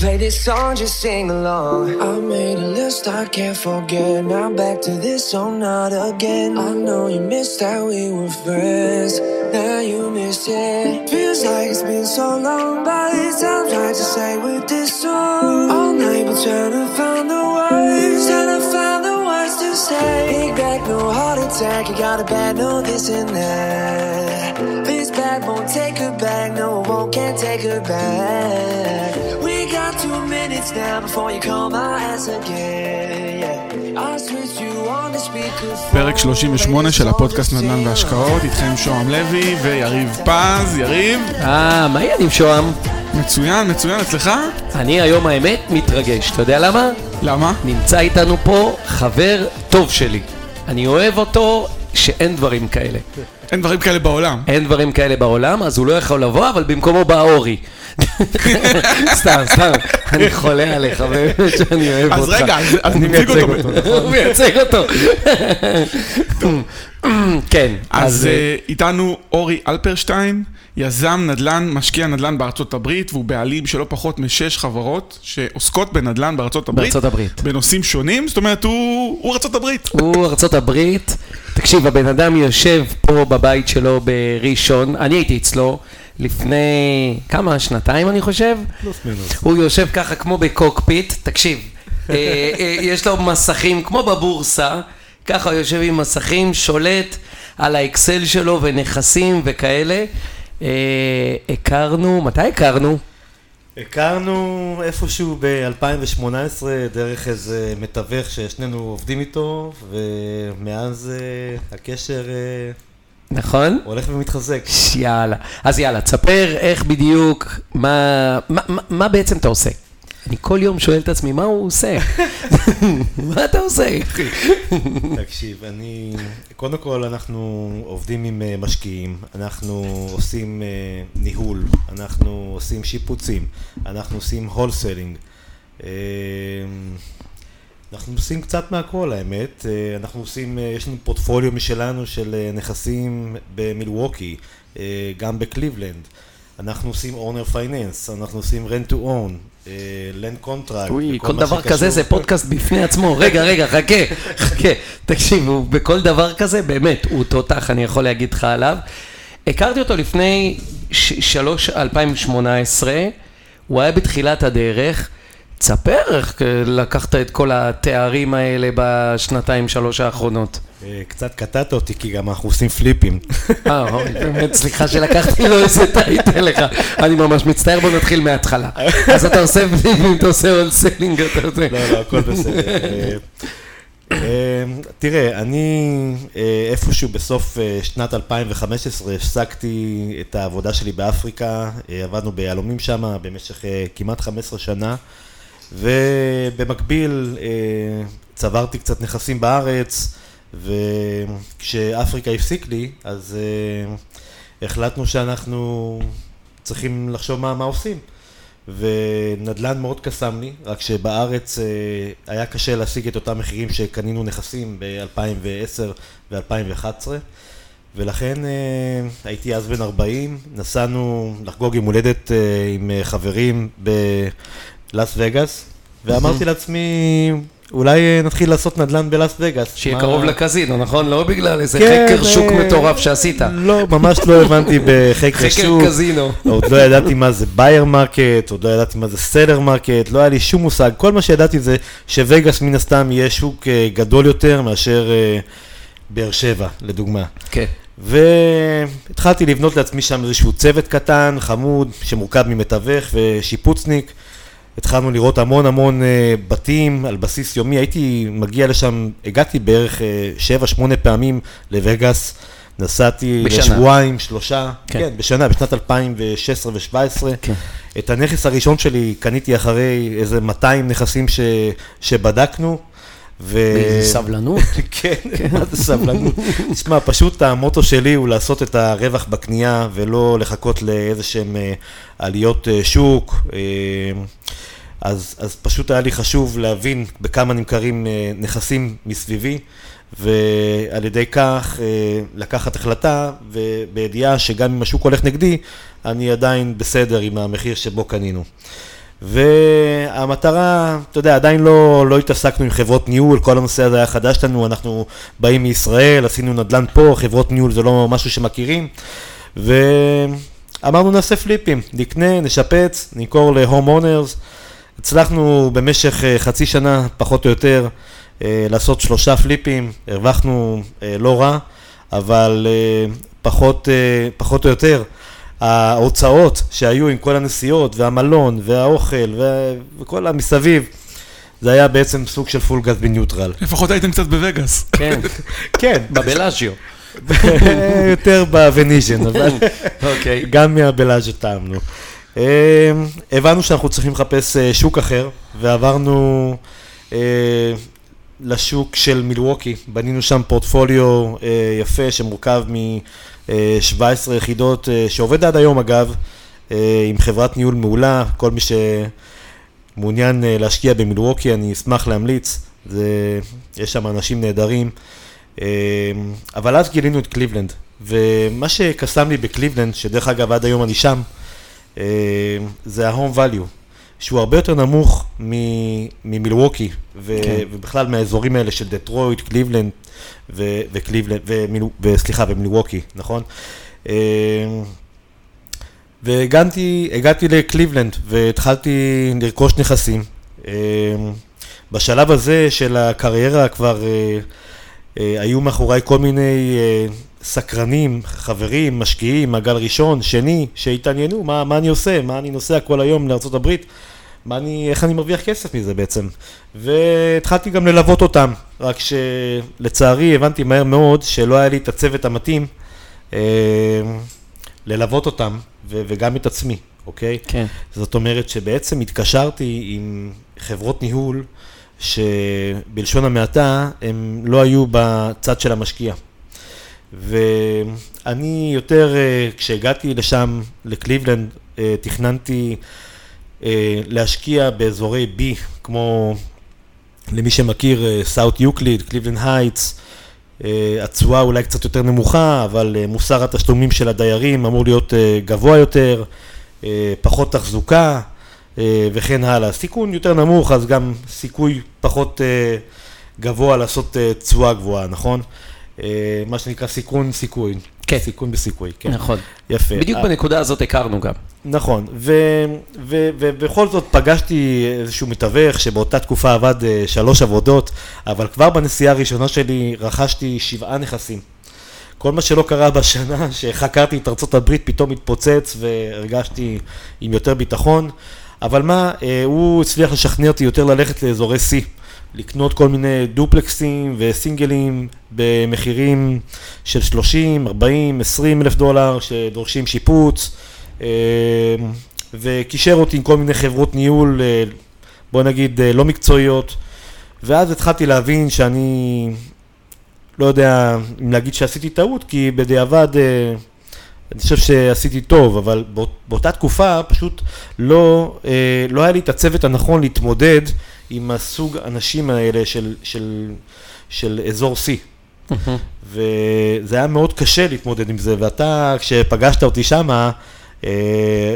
Play this song, just sing along. I made a list I can't forget. Now back to this song, not again. I know you missed that we were friends. Now you miss it. Feels like it's been so long, but it sounds right to say with this song. All night, we're trying to find the words, trying to find the words to say. Big back, no heart attack. You got a bad, no this and that. This bad won't take her back. No, it won't, can't take her back. Minutes now before you call my ass again. Yeah, I switched you on the speakerphone. פרק 38 של הפודקאסט נדל"ן והשקעות, איתכם שוהם לוי ויריב פז. יריב, אה, מה העניינים שוהם? מצוין, מצוין, אצלך? אני היום האמת מתרגש, אתה יודע למה? למה? נמצא איתנו פה חבר טוב שלי. אני אוהב אותו שאין דברים כאלה. אין דברים כאלה בעולם. אין דברים כאלה בעולם, אז הוא לא יכול לבוא, אבל במקומו בא אורי. סתם, סתם, אני חולה עליך, באמת שאני אוהב אז אותך. רגע, אז- אז אני נציג מייצג אותו. נכון? הוא מייצג אותו. כן, אז אז... אה, איתנו אורי אלפרשטיין, יזם נדל"ן, משקיע נדל"ן בארצות הברית, והוא בעלים של לא פחות משש חברות שעוסקות בנדל"ן בארצות הברית. בארצות הברית. בנושאים שונים, זאת אומרת, הוא הוא ארצות הברית. הוא ארצות הברית, תקשיב, הבן אדם יושב פה בבית שלו בראשון, אני הייתי אצלו לפני כמה, שנתיים אני חושב? פלוס מינוס. הוא יושב ככה כמו בקוקפיט, תקשיב, אה, אה, יש לו מסכים כמו בבורסה, ככה הוא יושב עם מסכים, שולט על האקסל שלו ונכסים וכאלה. אה, הכרנו, מתי הכרנו? הכרנו איפשהו ב-2018 דרך איזה מתווך ששנינו עובדים איתו, ומאז אה, הקשר אה, נכון? הולך ומתחזק. יאללה. אז יאללה, תספר איך בדיוק, מה, מה, מה, מה בעצם אתה עושה? אני כל יום שואל את עצמי, מה הוא עושה? מה אתה עושה, אחי? תקשיב, אני... קודם כל אנחנו עובדים עם אה, משקיעים, אנחנו עושים אה, ניהול, אנחנו עושים שיפוצים, אנחנו עושים הולסלינג. אנחנו עושים קצת מהכל האמת, אה, אנחנו עושים, יש לנו פורטפוליו משלנו של נכסים במילווקי, גם בקליבלנד. אנחנו עושים owner finance, אנחנו עושים rent to own, land contract. אוי, כל דבר כזה זה פודקאסט בפני עצמו. רגע, רגע, חכה, חכה. תקשיב, בכל דבר כזה, באמת, הוא תותח, אני יכול להגיד לך עליו. הכרתי אותו לפני שלוש, 2018, הוא היה בתחילת הדרך. תספר איך לקחת את כל התארים האלה בשנתיים, שלוש האחרונות. אה, קצת קטעת אותי כי גם אנחנו עושים פליפים. אה, אוי, באמת, סליחה שלקחתי לו איזה טייטל לך. אני ממש מצטער, בוא נתחיל מההתחלה. אז אתה עושה פליפים, אתה עושה הולסלינג, אתה עושה... לא, לא, הכל בסדר. אה, אה, תראה, אני איפשהו בסוף שנת 2015 הפסקתי את העבודה שלי באפריקה, עבדנו ביהלומים שם במשך כמעט 15 שנה, ובמקביל צברתי קצת נכסים בארץ, וכשאפריקה הפסיק לי, אז אה, החלטנו שאנחנו צריכים לחשוב מה, מה עושים. ונדל"ן מאוד קסם לי, רק שבארץ אה, היה קשה להשיג את אותם מחירים שקנינו נכסים ב-2010 ו-2011 ולכן אה, הייתי אז בן 40, נסענו לחגוג יום הולדת אה, עם חברים בלאס וגאס. ואמרתי לעצמי, אולי אה, נתחיל לעשות נדל"ן בלאס וגאס. שיהיה מה- קרוב לקזינו, נכון? לא בגלל איזה כן, חקר שוק אה, מטורף שעשית. לא, ממש לא הבנתי בחקר חקר שוק. קזינו. עוד לא ידעתי מה זה buyer market, עוד לא ידעתי מה זה seller market, לא היה לי שום מושג. כל מה שידעתי זה שווגאס מן הסתם יהיה שוק אה, גדול יותר מאשר באר שבע, לדוגמה. כן. והתחלתי לבנות לעצמי שם איזשהו צוות קטן, חמוד, שמורכב ממתווך ושיפוצניק. התחלנו לראות המון המון אה, בתים על בסיס יומי, הייתי מגיע לשם, הגעתי בערך 7-8 פעמים לווגאס, נסעתי בשנה. לשבועיים, שלושה. כן. כן, בשנה, בשנת 2016 ו-2017. כן. את הנכס הראשון שלי קניתי אחרי איזה 200 נכסים ש, שבדקנו. ו... באיזה סבלנות. כן, מה זה סבלנות? תשמע, פשוט המוטו שלי הוא לעשות את הרווח בקנייה ולא לחכות לאיזה שהם אה, עליות אה, שוק. אה, אז, אז פשוט היה לי חשוב להבין בכמה נמכרים נכסים מסביבי, ועל ידי כך לקחת החלטה, ובידיעה שגם אם השוק הולך נגדי, אני עדיין בסדר עם המחיר שבו קנינו. המטרה, אתה יודע, עדיין לא, לא התעסקנו עם חברות ניהול, כל הנושא הזה היה חדש לנו, אנחנו באים מישראל, עשינו נדל"ן פה, חברות ניהול זה לא משהו שמכירים, ואמרנו נעשה פליפים, נקנה, נשפץ, נמכור להום אונרס, הצלחנו במשך אה, חצי שנה, פחות או יותר, אה, לעשות שלושה פליפים, הרווחנו אה, לא רע, אבל פחות, פחות או יותר, ההוצאות שהיו עם כל הנסיעות והמלון והאוכל וכל המסביב, זה היה בעצם סוג של פול גז בניוטרל. לפחות הייתם קצת בווגאס. כן, כן. בבלאז'יו. יותר בווניז'ן, אבל אוקיי. גם מהבלאז'יו טעמנו. אה, הבנו שאנחנו צריכים לחפש אה, שוק אחר, ועברנו אה, לשוק של מילווקי. בנינו שם פורטפוליו יפה שמורכב מ-17 יחידות, שעובד עד היום אגב, עם חברת ניהול מעולה. כל מי שמעוניין להשקיע במילווקי, אני אשמח להמליץ. זה, יש שם אנשים נהדרים. אבל אז גילינו את קליבלנד, ומה שקסם לי בקליבלנד, שדרך אגב עד היום אני שם, אה, זה ה-home value, שהוא הרבה יותר נמוך ממילווקי, ו- כן. ובכלל מהאזורים האלה של דטרויט, קליבלנד וקליבלנד, וסליחה, ומילווקי, נכון? אה, והגעתי לקליבלנד והתחלתי לרכוש נכסים. אה, בשלב הזה של הקריירה כבר היו מאחוריי כל מיני סקרנים, חברים, משקיעים, מעגל ראשון, שני, שהתעניינו, מה, מה אני עושה, מה אני נוסע כל היום לארה"ב, מה אני, איך אני מרוויח כסף מזה בעצם. והתחלתי גם ללוות אותם, רק שלצערי הבנתי מהר מאוד שלא היה לי את הצוות המתאים אה, ללוות אותם, ו- וגם את עצמי, אוקיי? כן. זאת אומרת שבעצם התקשרתי עם חברות ניהול, שבלשון המעטה הם לא היו בצד של המשקיע. ואני יותר, אה, כשהגעתי לשם, לקליבלנד, אה, תכננתי להשקיע באזורי B, כמו למי שמכיר, סאות' יוקליד, קליבלנד הייטס, התשואה אולי קצת יותר נמוכה, אבל מוסר התשלומים של הדיירים אמור להיות גבוה יותר, פחות תחזוקה וכן הלאה. סיכון יותר נמוך, אז גם סיכוי פחות גבוה לעשות תשואה גבוהה, נכון? אה, מה שנקרא סיכון סיכוי. כן. סיכון בסיכוי, כן. נכון. יפה. בדיוק אה, בנקודה הזאת הכרנו גם. נכון, ובכל זאת פגשתי איזשהו מתווך שבאותה תקופה עבד אה, שלוש עבודות, אבל כבר בנסיעה הראשונה שלי רכשתי שבעה נכסים. כל מה שלא קרה בשנה שחקרתי את ארצות הברית פתאום התפוצץ והרגשתי עם יותר ביטחון, אבל מה, הוא הצליח לשכנע אותי יותר ללכת לאזורי C. לקנות כל מיני דופלקסים וסינגלים במחירים של 30, 40, 20 אלף דולר שדורשים שיפוץ אה, וקישר אותי עם כל מיני חברות ניהול, אה, בוא נגיד אה, לא מקצועיות. ואז התחלתי להבין שאני לא יודע אם להגיד שעשיתי טעות כי בדיעבד אני חושב שעשיתי טוב, אבל באותה תקופה פשוט לא, לא היה לי את הצוות הנכון להתמודד עם הסוג אנשים האלה של, של, של אזור C. וזה היה מאוד קשה להתמודד עם זה, ואתה, כשפגשת אותי שמה, אה,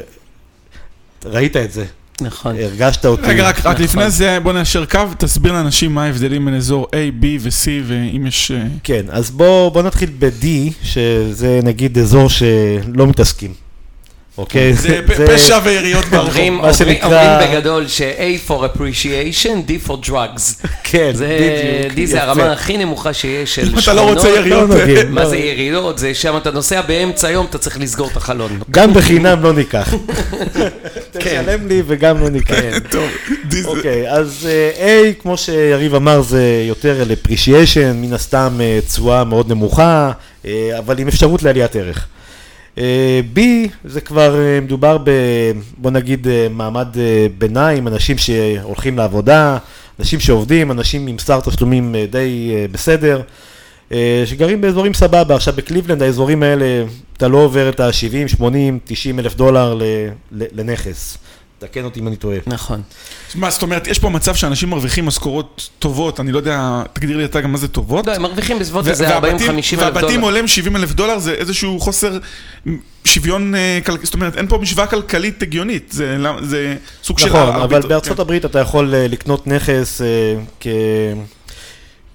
ראית את זה. נכון. הרגשת אותי. רגע, רק, נכון. רק לפני זה בוא נאשר קו, תסביר לאנשים מה ההבדלים בין אזור A, B ו-C, ואם יש... אה, כן, אז בוא, בוא נתחיל ב-D, שזה נגיד אזור שלא מתעסקים. אוקיי? זה פשע ויריות ברחוב. מה שנקרא... אומרים בגדול ש-A for appreciation, D for drugs. כן, בדיוק. D זה הרמה הכי נמוכה שיש של שכונות. אם אתה לא רוצה יריות. מה זה יריות? זה שם אתה נוסע באמצע היום, אתה צריך לסגור את החלון. גם בחינם לא ניקח. תשלם לי וגם לא ניקח. טוב, D זה... אוקיי, אז אה, A, כמו שיריב אמר, זה יותר על appreciation, מן הסתם אה, תשואה מאוד נמוכה, אה, אבל עם אפשרות לעליית ערך. אה, B זה כבר אה, מדובר ב... בוא נגיד אה, מעמד ביניים, אנשים שהולכים לעבודה, אנשים שעובדים, אנשים עם שר תשלומים די בסדר, שגרים באזורים סבבה. עכשיו בקליבלנד האזורים האלה, אתה לא עובר את ה-70, 80, 90 אלף דולר לנכס. תקן אותי אם אני טועה. נכון. מה, זאת אומרת, יש פה מצב שאנשים מרוויחים משכורות טובות, אני לא יודע, תגדיר לי אתה גם מה זה טובות. לא, הם מרוויחים בסביבות איזה 40-50 והבתים- אלף דולר. והבתים עולים 70 אלף דולר, זה איזשהו חוסר שוויון, אה, זאת אומרת, אין פה משוואה כלכלית הגיונית, זה זה סוג של... נכון, אבל בארצות כן. הברית אתה יכול אה, לקנות נכס אה, כ...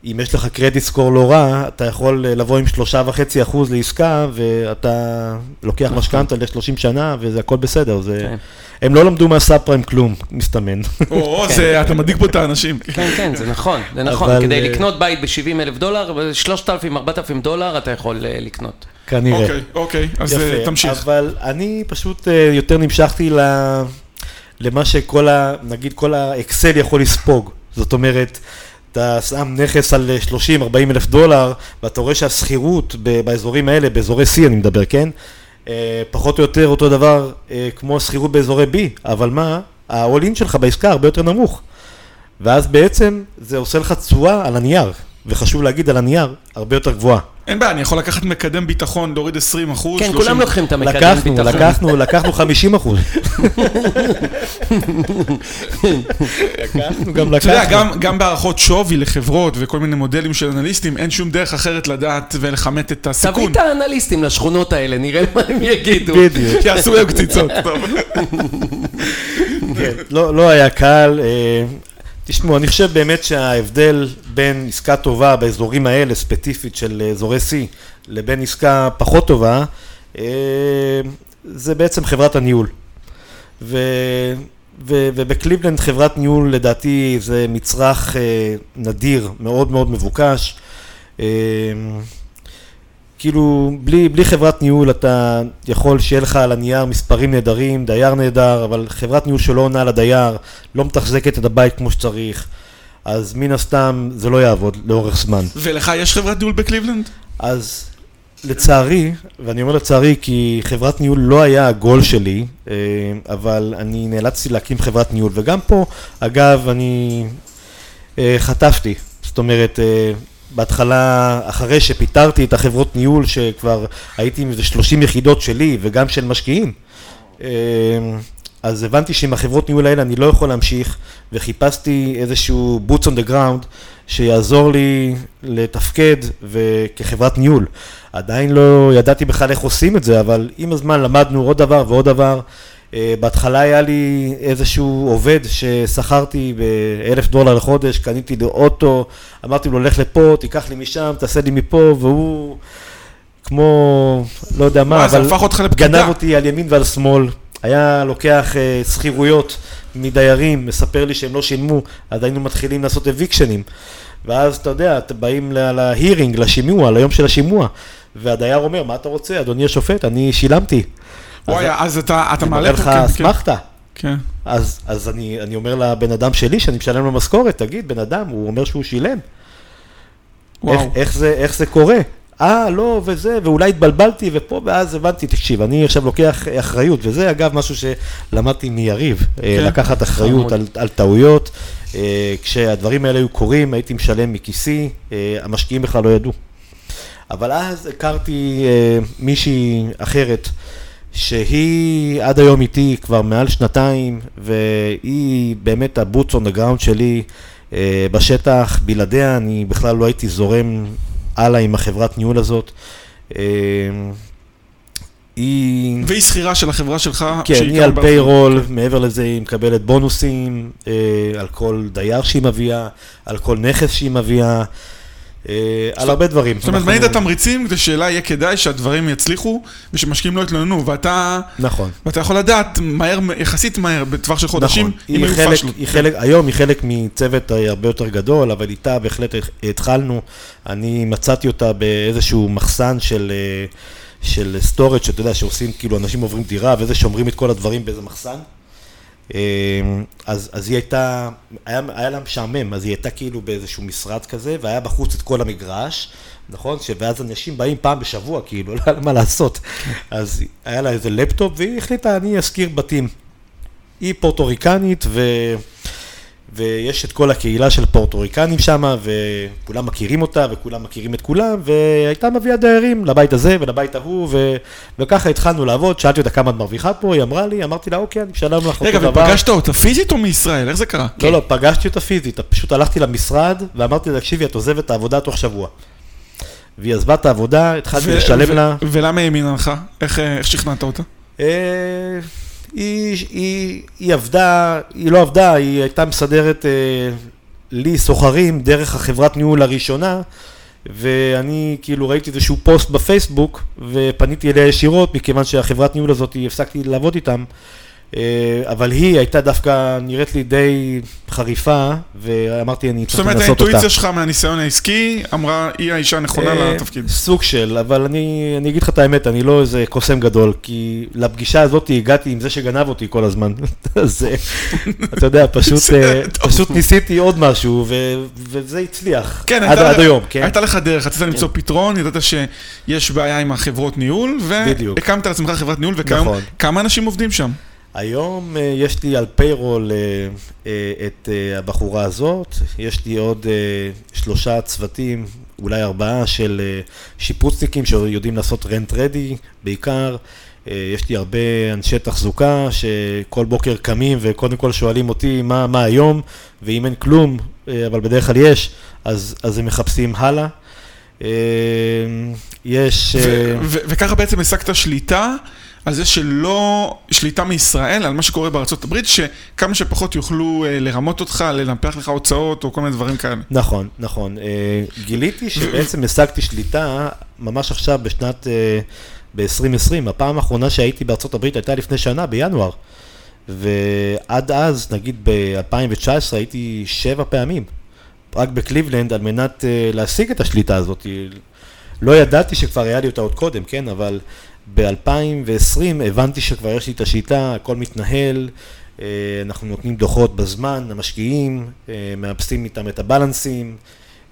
אם יש לך קרדיט סקור לא רע, אתה יכול אה, לבוא עם שלושה וחצי אחוז לעסקה, ואתה לוקח משכנתה ל-30 שנה, וזה הכל בסדר. זה... כן. הם לא למדו מהסאב פריים כלום, מסתמן. או, זה, אתה מדאיג פה את האנשים. כן, כן, זה נכון, זה נכון. אבל, כדי אה, לקנות בית ב-70 אלף דולר, ב-3,000-4,000 דולר אתה יכול אה, לקנות. כנראה. אוקיי, אוקיי, אז יפה, תמשיך. אבל אני פשוט יותר נמשכתי ל... למה שכל ה... נגיד כל האקסל יכול לספוג. זאת אומרת, אתה שם נכס על 30-40 אלף דולר, ואתה רואה שהשכירות באזורים האלה, באזורי C אני מדבר, כן? אה, פחות או יותר אותו דבר אה, כמו השכירות באזורי B, אבל מה? ה-all-in שלך בעסקה הרבה יותר נמוך. ואז בעצם זה עושה לך תשואה על הנייר, וחשוב להגיד על הנייר, הרבה יותר גבוהה. אין בעיה, אני יכול לקחת מקדם ביטחון, להוריד 20 אחוז, כן, כולם לוקחים את המקדם לקחנו, ביטחון. לקחנו, לקחנו 50 אחוז. לקחנו, גם אתה יודע, לקחנו. גם, גם בהערכות שווי לחברות וכל מיני מודלים של אנליסטים, אין שום דרך אחרת לדעת ולכמת את תביא הסיכון. את האנליסטים לשכונות האלה, נראה מה הם יגידו. בדיוק. שיעשו להם קציצות. טוב. כן, לא לא היה קל. תשמעו, אני חושב באמת שההבדל בין עסקה טובה באזורים האלה, ספציפית של אזורי C, לבין עסקה פחות טובה, אה, זה בעצם חברת הניהול. ו... ו- ובקליבלנד חברת ניהול לדעתי זה מצרך אה, נדיר, מאוד מאוד מבוקש. אה, כאילו, בלי, בלי חברת ניהול אתה יכול שיהיה לך על הנייר מספרים נהדרים, דייר נהדר, אבל חברת ניהול שלא עונה לדייר, לא מתחזקת את הבית כמו שצריך, אז מן הסתם זה לא יעבוד לאורך זמן. ולך יש חברת ניהול בקליבלנד? אז לצערי, ואני אומר לצערי כי חברת ניהול לא היה הגול שלי, אה, אבל אני נאלצתי להקים חברת ניהול, וגם פה, אגב, אני אה, חטפתי, זאת אומרת, אה, בהתחלה, אחרי שפיטרתי את החברות ניהול, שכבר הייתי עם איזה 30 יחידות שלי וגם של משקיעים, אה, אז הבנתי שעם החברות ניהול האלה אני לא יכול להמשיך, וחיפשתי איזשהו boots on the ground שיעזור לי לתפקד וכחברת ניהול. עדיין לא ידעתי בכלל איך עושים את זה, אבל עם הזמן למדנו עוד דבר ועוד דבר. אה, בהתחלה היה לי איזשהו עובד ששכרתי באלף דולר לחודש, קניתי לו אוטו, אמרתי לו, לך לפה, תיקח לי משם, תעשה לי מפה, והוא כמו, לא יודע מה, אבל. גנב אותי על ימין ועל שמאל. היה לוקח אה, שכירויות מדיירים, מספר לי שהם לא שילמו, אז היינו מתחילים לעשות אביקשנים. ואז אתה יודע, אתם באים להירינג, לשימוע, ליום של השימוע, והדייר אומר, מה אתה רוצה, אדוני השופט, אני שילמתי. וואי, אז אתה אתה אני מעלה מראה פה... לך כן, כן. אסמכתה. כן. אז, אז אני, אני אומר לבן אדם שלי, שאני משלם לו משכורת, תגיד, בן אדם, הוא אומר שהוא שילם. איך, וואו. איך, זה, איך זה קורה? אה, לא, וזה, ואולי התבלבלתי, ופה, ואז הבנתי, תקשיב, אני עכשיו לוקח אחריות, וזה אגב משהו שלמדתי מיריב, כן. כן. לקחת אחריות על, על טעויות. אה, כשהדברים האלה היו קורים, הייתי משלם מכיסי, אה, המשקיעים בכלל לא ידעו. אבל אז הכרתי אה, מישהי אחרת, שהיא עד היום איתי כבר מעל שנתיים, והיא באמת הבוטס און הגראונד שלי אה, בשטח, בלעדיה אני בכלל לא הייתי זורם הלאה עם החברת ניהול הזאת. אה, היא... והיא שכירה של החברה שלך. כן, היא על פיירול, מעבר לזה היא מקבלת בונוסים אה, על כל דייר שהיא מביאה, על כל נכס שהיא מביאה, אה, על הרבה דברים. זאת אומרת, מעניין את התמריצים כדי שאלה יהיה כדאי שהדברים יצליחו ושמשקיעים לא יתלוננו, ואתה נכון. ואתה יכול לדעת מהר, יחסית מהר, בטווח של חודשים, נכון, אם היא היו חלק. היא חלק, היום היא חלק מצוות אה, הרבה יותר גדול, אבל איתה בהחלט התחלנו. אני מצאתי אותה באיזשהו מחסן של, אה, של storage, שאתה יודע, שעושים, כאילו, אנשים עוברים דירה, וזה שומרים את כל הדברים באיזה מחסן. אה, אז, אז היא הייתה, היה, היה לה משעמם, אז היא הייתה כאילו באיזשהו משרד כזה, והיה בחוץ את כל המגרש, נכון? ואז אנשים באים פעם בשבוע, כאילו, לא היה לה מה לעשות. אז היה לה איזה לפטופ, והיא החליטה, אני אשכיר בתים. היא פורטוריקנית, ו... ויש את כל הקהילה של פורטוריקנים שם, וכולם מכירים אותה, וכולם מכירים את כולם, והייתה מביאה דיירים לבית הזה ולבית ההוא, ו... וככה התחלנו לעבוד, שאלתי אותה כמה את מרוויחה פה, היא אמרה לי, אמרתי לה, אוקיי, אני משלם לך אותו רגע, דבר. ופגשת אותה פיזית או מישראל? איך זה קרה? לא, לא, פגשתי אותה פיזית, פשוט הלכתי למשרד, ואמרתי לה, תקשיבי, את עוזבת את העבודה תוך שבוע. והיא עזבה את העבודה, התחלתי לשלם לה. ולמה היא האמינה לך? איך אה, איך שכנעת אותה? היא, היא, היא עבדה, היא לא עבדה, היא הייתה מסדרת אה, לי סוחרים דרך החברת ניהול הראשונה, ואני כאילו ראיתי איזשהו פוסט בפייסבוק, ופניתי אליה ישירות, מכיוון שהחברת ניהול הזאת, הפסקתי לעבוד איתם, אה, אבל היא הייתה דווקא נראית לי די חריפה, ואמרתי, אני זאת צריך אומרת, לנסות אותה. האינטואיציה שלך מהניסיון העסקי אמרה, היא האישה הנכונה אה, לתפקיד. סוג של, אבל אני, אני אגיד לך את האמת, אני לא איזה קוסם גדול, כי לפגישה הזאת הגעתי עם זה שגנב אותי כל הזמן. אז אה, אתה יודע, פשוט, אה. פשוט ניסיתי עוד משהו, ו, וזה הצליח. כן, עד, היום, כן. הייתה לך דרך, רצית למצוא פתרון, ידעת שיש בעיה עם החברות ניהול. והקמת לעצמך חברת ניהול, וכיום, נכון. כמה אנשים עובדים שם? היום אה, יש לי על פיירול אה, אה, את הבחורה הזאת, יש לי עוד שלושה צוותים, אולי ארבעה של שיפוצניקים שיודעים לעשות רנט רדי בעיקר. יש לי הרבה אנשי תחזוקה שכל בוקר קמים וקודם כל שואלים אותי מה, מה היום, ואם אין כלום, אבל בדרך כלל יש, אז, אז הם מחפשים הלאה. אה, יש... וככה בעצם השגת שליטה על זה שלא, שליטה מישראל, על מה שקורה בארצות הברית, שכמה שפחות יוכלו אה, לרמות אותך, לנפח לך הוצאות או כל מיני דברים כאלה. נכון, נכון. אה, גיליתי שבעצם השגתי שליטה ממש עכשיו בשנת, אה, ב-2020. הפעם האחרונה שהייתי בארצות הברית הייתה לפני שנה, בינואר. ועד אז, נגיד ב-2019, הייתי שבע פעמים, רק בקליבלנד, על מנת להשיג את השליטה הזאת. לא ידעתי שכבר היה לי אותה עוד קודם, כן? אבל ב-2020 הבנתי שכבר יש לי את השיטה, הכל מתנהל, אה, אנחנו נותנים דוחות בזמן למשקיעים, אה, מאפסים איתם את הבלנסים,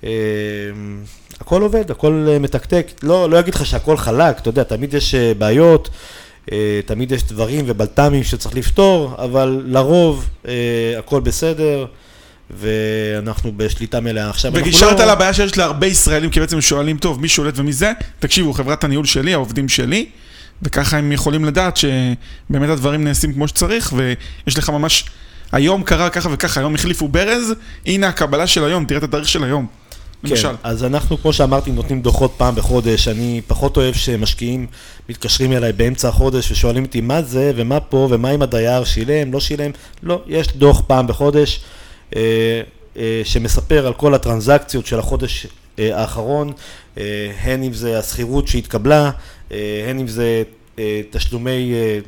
אה, הכל עובד, הכל מתקתק. לא, לא אגיד לך שהכל חלק, אתה יודע, תמיד יש בעיות, תמיד יש דברים ובלת"מים שצריך לפתור, אבל לרוב הכל בסדר. ואנחנו בשליטה מלאה. עכשיו, אנחנו וגישרת לא... על הבעיה שיש להרבה ישראלים, כי בעצם שואלים, טוב, מי שולט ומי זה? תקשיבו, חברת הניהול שלי, העובדים שלי, וככה הם יכולים לדעת שבאמת הדברים נעשים כמו שצריך, ויש לך ממש, היום קרה ככה וככה, היום החליפו ברז, הנה הקבלה של היום, תראה את התאריך של היום. למשל. כן, אז אנחנו, כמו שאמרתי, נותנים דוחות פעם בחודש. אני פחות אוהב שמשקיעים מתקשרים אליי באמצע החודש ושואלים אותי מה זה ומה פה ומה אם הדייר שילם, לא שילם. לא, יש דוח פעם בחודש אה, אה, שמספר על כל הטרנזקציות של החודש האחרון, אה, הן אם זה השכירות שהתקבלה, אה, הן אם זה אה, תשלומי... אה,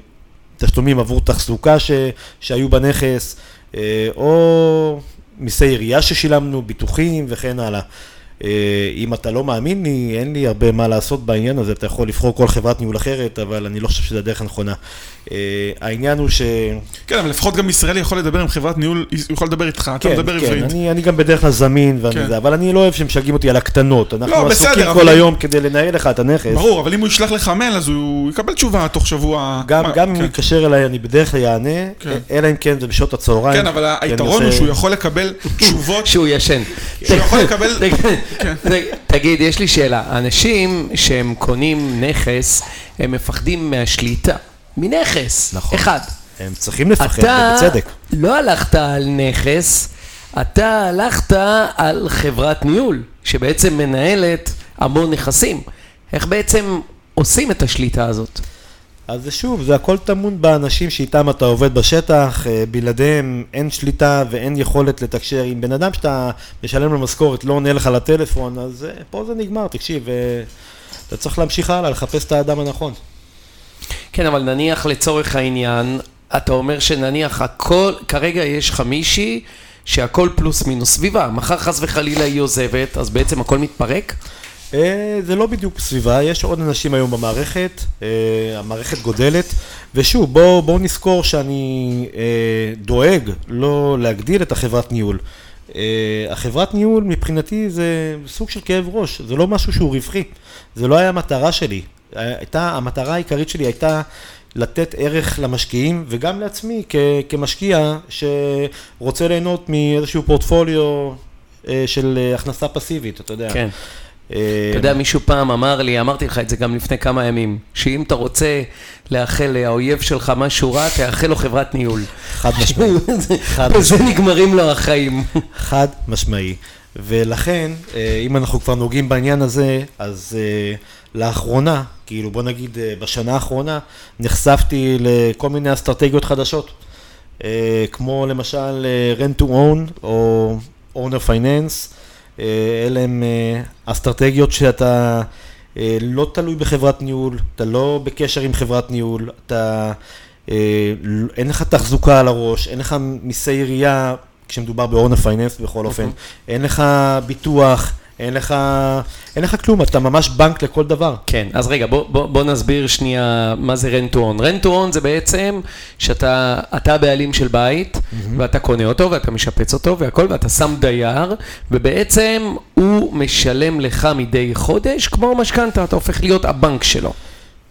תשלומים עבור תחזוקה ש, שהיו בנכס, אה, או מיסי עירייה ששילמנו, ביטוחים וכן הלאה. אה, אם אתה לא מאמין לי, אין לי הרבה מה לעשות בעניין הזה, אתה יכול לבחור כל חברת ניהול אחרת, אבל אני לא חושב שזו הדרך הנכונה. אה, העניין הוא ש... כן, אבל לפחות גם ישראלי יכול לדבר עם חברת ניהול, הוא יכול לדבר איתך, אתה כן, מדבר כן, עברית. אני, אני גם בדרך כלל זמין, כן. זה, אבל אני לא אוהב שמשגעים אותי על הקטנות. אנחנו לא, עסוקים כל אבל- היום כדי לנהל לך את הנכס. ברור, אבל אם הוא ישלח לך מייל, אז הוא יקבל תשובה תוך שבוע. גם, מה, גם אם כן. הוא יתקשר אליי, אני בדרך כלל אענה, כן. אלא אם כן זה בשעות הצהריים. כן, אבל היתרון הוא שהוא יכול לקבל תשובות. שהוא ישן. שהוא יכול לקבל- כן. תגיד, יש לי שאלה. אנשים שהם קונים נכס, הם מפחדים מהשליטה. מנכס. נכון. אחד. הם צריכים לפחד, אתה ובצדק. לא הלכת על נכס, אתה הלכת על חברת ניהול, שבעצם מנהלת המון נכסים. איך בעצם עושים את השליטה הזאת? אז שוב, זה הכל טמון באנשים שאיתם אתה עובד בשטח, אה, בלעדיהם אין שליטה ואין יכולת לתקשר. עם בן אדם שאתה משלם לו משכורת, לא עונה לך לטלפון, אז אה, פה זה נגמר, תקשיב, אה, אתה צריך להמשיך הלאה, לחפש את האדם הנכון. כן, אבל נניח לצורך העניין, אתה אומר שנניח הכל, כרגע יש לך מישהי שהכל פלוס מינוס סביבה, מחר חס וחלילה היא עוזבת, אז בעצם הכל מתפרק? אה, זה לא בדיוק סביבה, יש עוד אנשים היום במערכת, אה, המערכת גודלת, ושוב, בואו בוא נזכור שאני אה, דואג לא להגדיל את החברת ניהול. החברת ניהול מבחינתי זה סוג של כאב ראש, זה לא משהו שהוא רווחי, זה לא היה המטרה שלי. הייתה, המטרה העיקרית שלי הייתה לתת ערך למשקיעים וגם לעצמי כ- כמשקיע שרוצה ליהנות מאיזשהו פורטפוליו של הכנסה פסיבית, אתה יודע. כן. אה, אתה יודע, מישהו פעם אמר לי, אמרתי לך את זה גם לפני כמה ימים, שאם אתה רוצה לאחל לאויב שלך משהו רע, תאחל לו חברת ניהול. חד משמעי. בזה נגמרים לו החיים. חד משמעי. ולכן, אה, אם אנחנו כבר נוגעים בעניין הזה, אז אה, לאחרונה, כאילו בוא נגיד בשנה האחרונה, נחשפתי לכל מיני אסטרטגיות חדשות. כמו למשל rent to own או owner finance, אה, אלה הם אה, אסטרטגיות שאתה אה, לא תלוי בחברת ניהול, אתה לא בקשר עם חברת ניהול, אתה, אה, אין לך תחזוקה על הראש, אין לך מיסי עירייה, כשמדובר ב-owner finance בכל אופן, אין לך ביטוח, אין לך, אין לך כלום, אתה ממש בנק לכל דבר. כן, אז רגע, בוא, בוא, בוא נסביר שנייה מה זה rent to own. rent to own זה בעצם שאתה אתה הבעלים של בית, ואתה קונה אותו, ואתה משפץ אותו, והכל, ואתה שם דייר, ובעצם הוא משלם לך מדי חודש, כמו משכנתה, אתה הופך להיות הבנק שלו.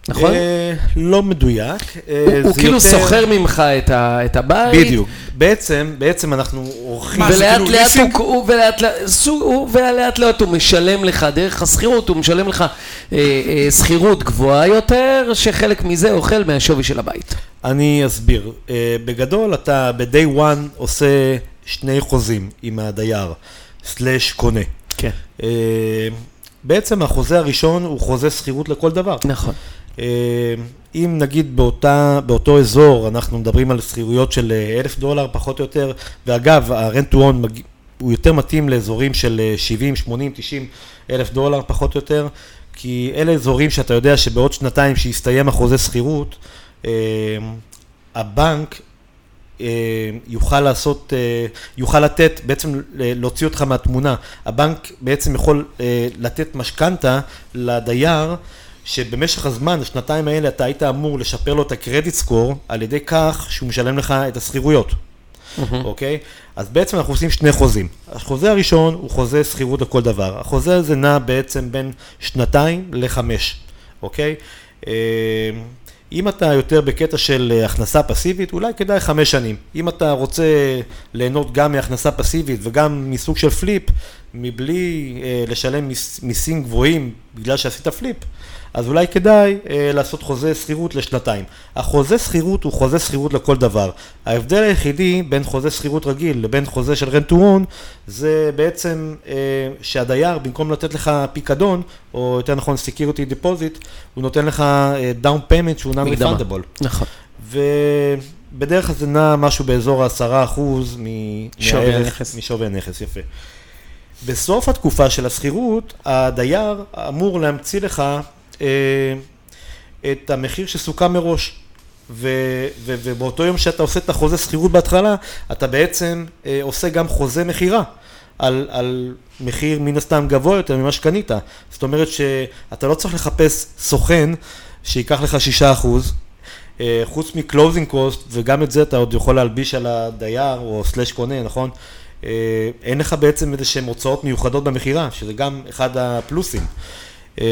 נכון? אה, לא מדויק. אה, הוא, הוא כאילו יותר- שוכר ממך את, ה, את הבית. בדיוק. בעצם, בעצם אנחנו עורכים... ולאט כאילו לאט ולאט, הוא, ולאט לאט הוא משלם לך, דרך השכירות הוא משלם לך אה, אה, שכירות גבוהה יותר, שחלק מזה אוכל מהשווי של הבית. אני אסביר. אה, בגדול, אתה ב-day one עושה שני חוזים עם הדייר, סלאש קונה. כן. אה, בעצם החוזה הראשון הוא חוזה שכירות לכל דבר. נכון. אה, אם נגיד באותה, באותו אזור אנחנו מדברים על שכירויות של אה, אלף דולר פחות או יותר, ואגב, ה-rent to הוא יותר מתאים לאזורים של אה, 70, 80, 90 אלף דולר פחות או יותר, כי אלה אזורים שאתה יודע שבעוד שנתיים שיסתיים החוזה שכירות, אה, הבנק יוכל לעשות, יוכל לתת, בעצם להוציא אותך מהתמונה. הבנק בעצם יכול לתת משכנתה לדייר, שבמשך הזמן, השנתיים האלה, אתה היית אמור לשפר לו את הקרדיט סקור על ידי כך שהוא משלם לך את השכירויות, אוקיי? אז בעצם אנחנו עושים שני חוזים. החוזה הראשון הוא חוזה שכירות לכל דבר. החוזה הזה נע בעצם בין שנתיים לחמש, אוקיי? אה, אם אתה יותר בקטע של אה, הכנסה פסיבית, אולי כדאי חמש שנים. אם אתה רוצה ליהנות גם מהכנסה פסיבית וגם מסוג של פליפ, מבלי אה, לשלם מיס, מיסים גבוהים בגלל שעשית פליפ, אז אולי כדאי אה, לעשות חוזה שכירות לשנתיים. החוזה שכירות הוא חוזה שכירות לכל דבר. ההבדל היחידי בין חוזה שכירות רגיל לבין חוזה של rent to own, זה בעצם אה, שהדייר, במקום לתת לך פיקדון, או יותר נכון security deposit, הוא נותן לך אה, down payment שהוא non-refundable. נכון. ובדרך כלל זה נע משהו באזור ה-10% מ- שווי מהערך- הנכס. משווי הנכס, יפה. בסוף התקופה של השכירות, הדייר אמור להמציא לך אה, את המחיר שסוכם מראש. ו- ו- ובאותו יום שאתה עושה את החוזה שכירות בהתחלה, אתה בעצם אה, עושה גם חוזה מכירה. על, על מחיר מן הסתם גבוה יותר ממה שקנית. זאת אומרת שאתה לא צריך לחפש סוכן שייקח לך 6%, אה, חוץ מקלוזינג קוסט, וגם את זה אתה עוד יכול להלביש על הדייר או סלאש קונה, נכון? אה, אין לך בעצם איזה שהן הוצאות מיוחדות במכירה, שזה גם אחד הפלוסים. אה,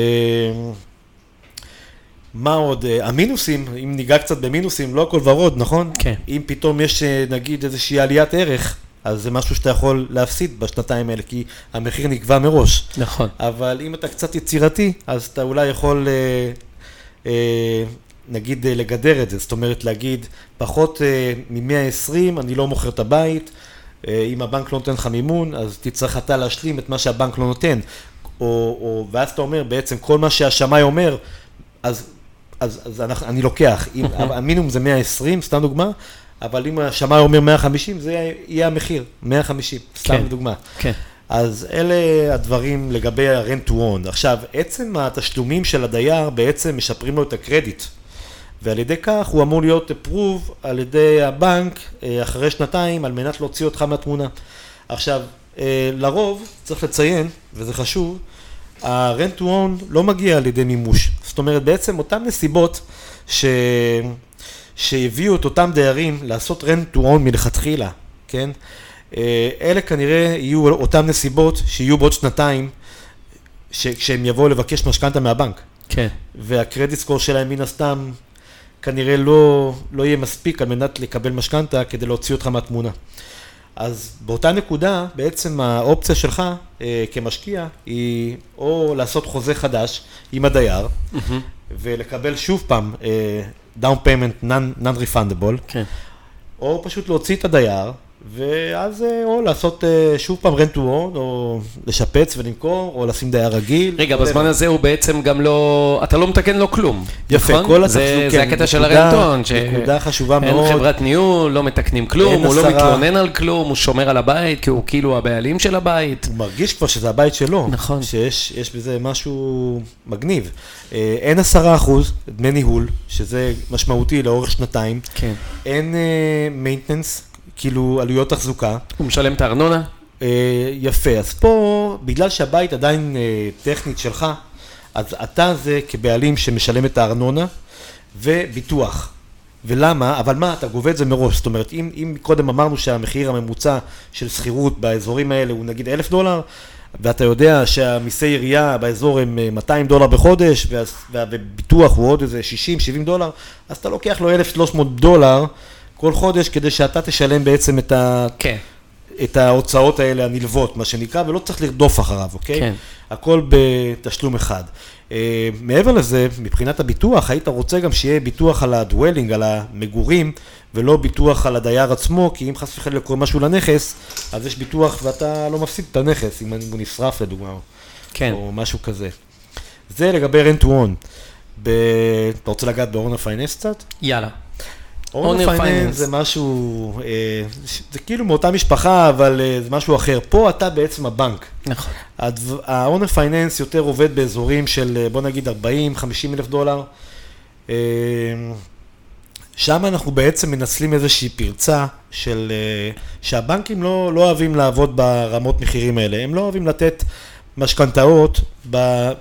מה עוד? אה, המינוסים, אם ניגע קצת במינוסים, לא הכל ורוד, נכון? כן. אם פתאום יש אה, נגיד איזושהי עליית ערך, אז זה משהו שאתה יכול להפסיד בשנתיים האלה, כי המחיר נקבע מראש. נכון. אבל אם אתה קצת יצירתי, אז אתה אולי יכול, אה, אה, נגיד, אה, לגדר את זה. זאת אומרת, להגיד, פחות אה, מ-120, אני לא מוכר את הבית. אה, אם הבנק לא נותן לך מימון, אז תצטרך אתה להשלים את מה שהבנק לא נותן. או, או, ואז אתה אומר, בעצם כל מה שהשמאי אומר, אז, אז, אז אני לוקח. אם, המינימום זה 120, סתם דוגמה, אבל אם השמאי אומר 150, זה יהיה המחיר, 150, סתם כן. דוגמה. כן. אז אלה הדברים לגבי ה-rent to own. עכשיו, עצם התשלומים של הדייר בעצם משפרים לו את הקרדיט. ועל ידי כך הוא אמור להיות approve על ידי הבנק אה, אחרי שנתיים על מנת להוציא אותך מהתמונה. עכשיו, אה, לרוב, צריך לציין, וזה חשוב, ה-rent to own לא מגיע על ידי מימוש. זאת אומרת, בעצם אותן נסיבות ש... שהביאו את אותם דיירים לעשות rent to own מלכתחילה, כן? אה, אלה כנראה יהיו אותן נסיבות שיהיו בעוד שנתיים, ש- כשהם יבואו לבקש משכנתה מהבנק. כן. והקרדיט סקור שלהם מן הסתם כנראה לא, לא יהיה מספיק על מנת לקבל משכנתה כדי להוציא אותך מהתמונה. אז באותה נקודה, בעצם האופציה שלך אה, כמשקיע היא או לעשות חוזה חדש עם הדייר, mm-hmm. ולקבל שוב פעם אה, down payment non-refundable, כן. או פשוט להוציא את הדייר, ואז אה, או לעשות אה, שוב פעם rent to own, או לשפץ ולמכור, או לשים דייר רגיל. רגע, בזמן הזה הוא בעצם גם לא, אתה לא מתקן לו כלום. יפה, נכון? כל זה, התחזוק, זה כן, הקטע של נקודה- הרנטון, נקודה חשובה אין מאוד. חברת ניהול, לא מתקנים כלום, אין הוא לא עשרה- מתלונן על כלום, הוא שומר על הבית, כי הוא כאילו הבעלים של הבית. הוא מרגיש כבר שזה הבית שלו. נכון. שיש יש בזה משהו מגניב. אה, אין עשרה אחוז דמי ניהול, שזה משמעותי לאורך שנתיים. כן. אין מיינטנס, כאילו עלויות תחזוקה. הוא משלם את הארנונה? אה, יפה, אז פה, בגלל שהבית עדיין אה, טכנית שלך, אז אתה זה כבעלים שמשלם את הארנונה וביטוח. ולמה? אבל מה, אתה גובה את זה מראש. זאת אומרת, אם, אם קודם אמרנו שהמחיר הממוצע של שכירות באזורים האלה הוא נגיד אלף דולר, ואתה יודע שהמיסי עירייה באזור הם אה, 200 דולר בחודש, וביטוח הוא עוד איזה 60-70 דולר, אז אתה לוקח לו 1,300 דולר כל חודש כדי שאתה תשלם בעצם את ה... כן. את ההוצאות האלה הנלוות, מה שנקרא, ולא צריך לרדוף אחריו, אוקיי? כן. הכל בתשלום אחד. Uh, מעבר לזה, מבחינת הביטוח, היית רוצה גם שיהיה ביטוח על הדואלינג, על המגורים, ולא ביטוח על הדייר עצמו, כי אם חס וחלילה קורה משהו לנכס, אז יש ביטוח ואתה לא מפסיד את הנכס, אם הוא נשרף לדוגמה, כן. או משהו כזה. זה לגבי rent to own. ב... אתה רוצה לגעת ב-owner finance קצת? יאללה. Finance finance. זה משהו, אה, זה כאילו מאותה משפחה, אבל אה, זה משהו אחר. פה אתה בעצם הבנק. נכון. ה-owner finance יותר עובד באזורים של אה, בוא נגיד 40-50 אלף דולר. שם אנחנו בעצם מנצלים איזושהי פרצה של, שהבנקים לא, לא אוהבים לעבוד ברמות מחירים האלה. הם לא אוהבים לתת משכנתאות ב- אה,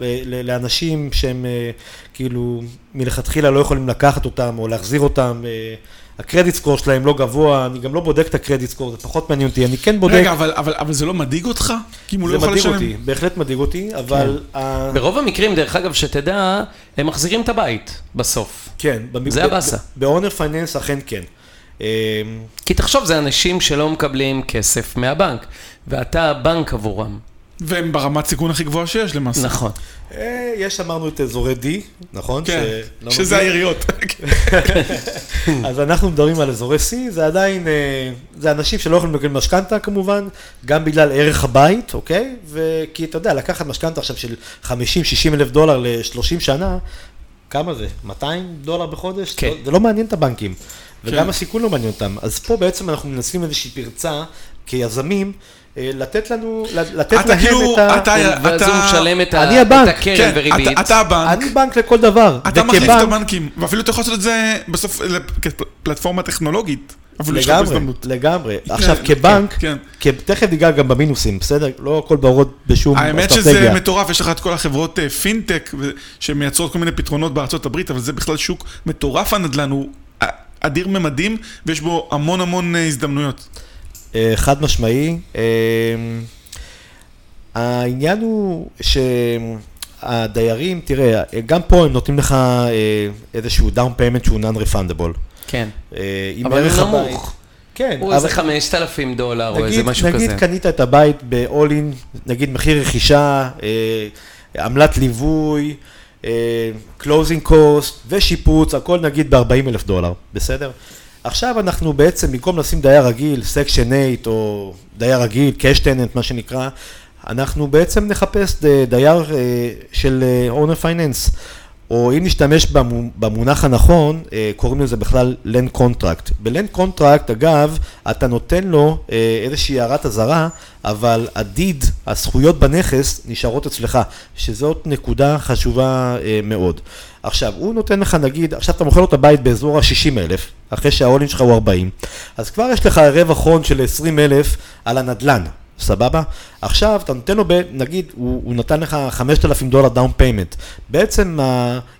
לאנשים שהם אה, כאילו מלכתחילה לא יכולים לקחת אותם או להחזיר אותם. אה, הקרדיט סקור שלהם לא גבוה, אני גם לא בודק את הקרדיט סקור, זה פחות מעניין אותי, אני כן בודק. רגע, אבל, אבל, אבל זה לא מדאיג אותך? כי אם הוא לא זה יכול מדאיג לשלם? אותי, בהחלט מדאיג אותי, אבל... ה- ברוב המקרים, דרך אגב, שתדע, הם מחזירים את הבית בסוף. כן. במק- זה ב- הבאסה. ב- ב-owner finance אכן כן. כי תחשוב, זה אנשים שלא מקבלים כסף מהבנק, ואתה הבנק עבורם. והם ברמת סיכון הכי גבוהה שיש למעשה. נכון. אה, יש אמרנו את אזורי D, נכון? כן, שזה? העיריות. אז אנחנו מדברים על אזורי C, זה עדיין, אה, זה אנשים שלא יכולים לקבל משכנתה כמובן, גם בגלל ערך הבית, אוקיי? וכי אתה יודע, לקחת משכנתה עכשיו של 50-60 אלף דולר ל-30 שנה, כמה זה? 200 דולר בחודש? כן. זה לא מעניין את הבנקים, וגם כן. הסיכון לא מעניין אותם. אז פה בעצם אנחנו מנצלים איזושהי פרצה כיזמים, אה, לתת לנו, לתת אתה להם כאילו, את ה... אתה, ואז הוא אתה, משלם את ה- אני הבנק. את הקרן כן, וריבית. אתה, אתה הבנק, אני בנק לכל דבר. אתה מחליף את הבנקים, ואפילו אתה יכול לעשות את זה בסוף כפלטפורמה טכנולוגית. לגמרי. לגמרי. עכשיו, כן, כבנק, כן. כ- תכף ניגע גם במינוסים, בסדר? לא הכל בהוראות בשום האמת אסטרטגיה. שזה מטורף, יש לך את כל החברות אה, פינטק שמייצרות כל מיני פתרונות בארצות הברית, אבל זה בכלל שוק מטורף הנדל"ן, הוא א- אדיר ממדים, ויש בו המון המון אה, הזדמנויות. אה, חד משמעי. אה, העניין הוא שהדיירים, תראה, גם פה הם נותנים לך אה, איזשהו down payment שהוא non-refundable. כן. אבל הוא נמוך. כן, הוא איזה 5,000 דולר, או איזה נגיד, משהו נגיד כזה. קנית את הבית ב-all in, נגיד מחיר רכישה, אה, עמלת ליווי, אה, closing cost ושיפוץ, הכל נגיד ב-40 אלף דולר, בסדר? עכשיו אנחנו בעצם, במקום לשים דייר רגיל, section 8 או דייר רגיל, cash tenant מה שנקרא, אנחנו בעצם נחפש דייר אה, של אה, owner finance. או אם נשתמש במו- במונח הנכון, אה, קוראים לזה בכלל land contract. ב-land contract, אגב, אתה נותן לו אה, איזושהי הערת אזהרה, אבל ה deed, הזכויות בנכס, נשארות אצלך, שזאת נקודה חשובה אה, מאוד. עכשיו, הוא נותן לך, נגיד, עכשיו אתה מוכר לו את הבית באזור ה-60 אלף, אחרי שה all in שלך הוא 40, אז כבר יש לך רווח הון של 20 אלף על הנדלן. סבבה? עכשיו אתה נותן לו, ב, נגיד, הוא, הוא נתן לך 5,000 דולר down payment. בעצם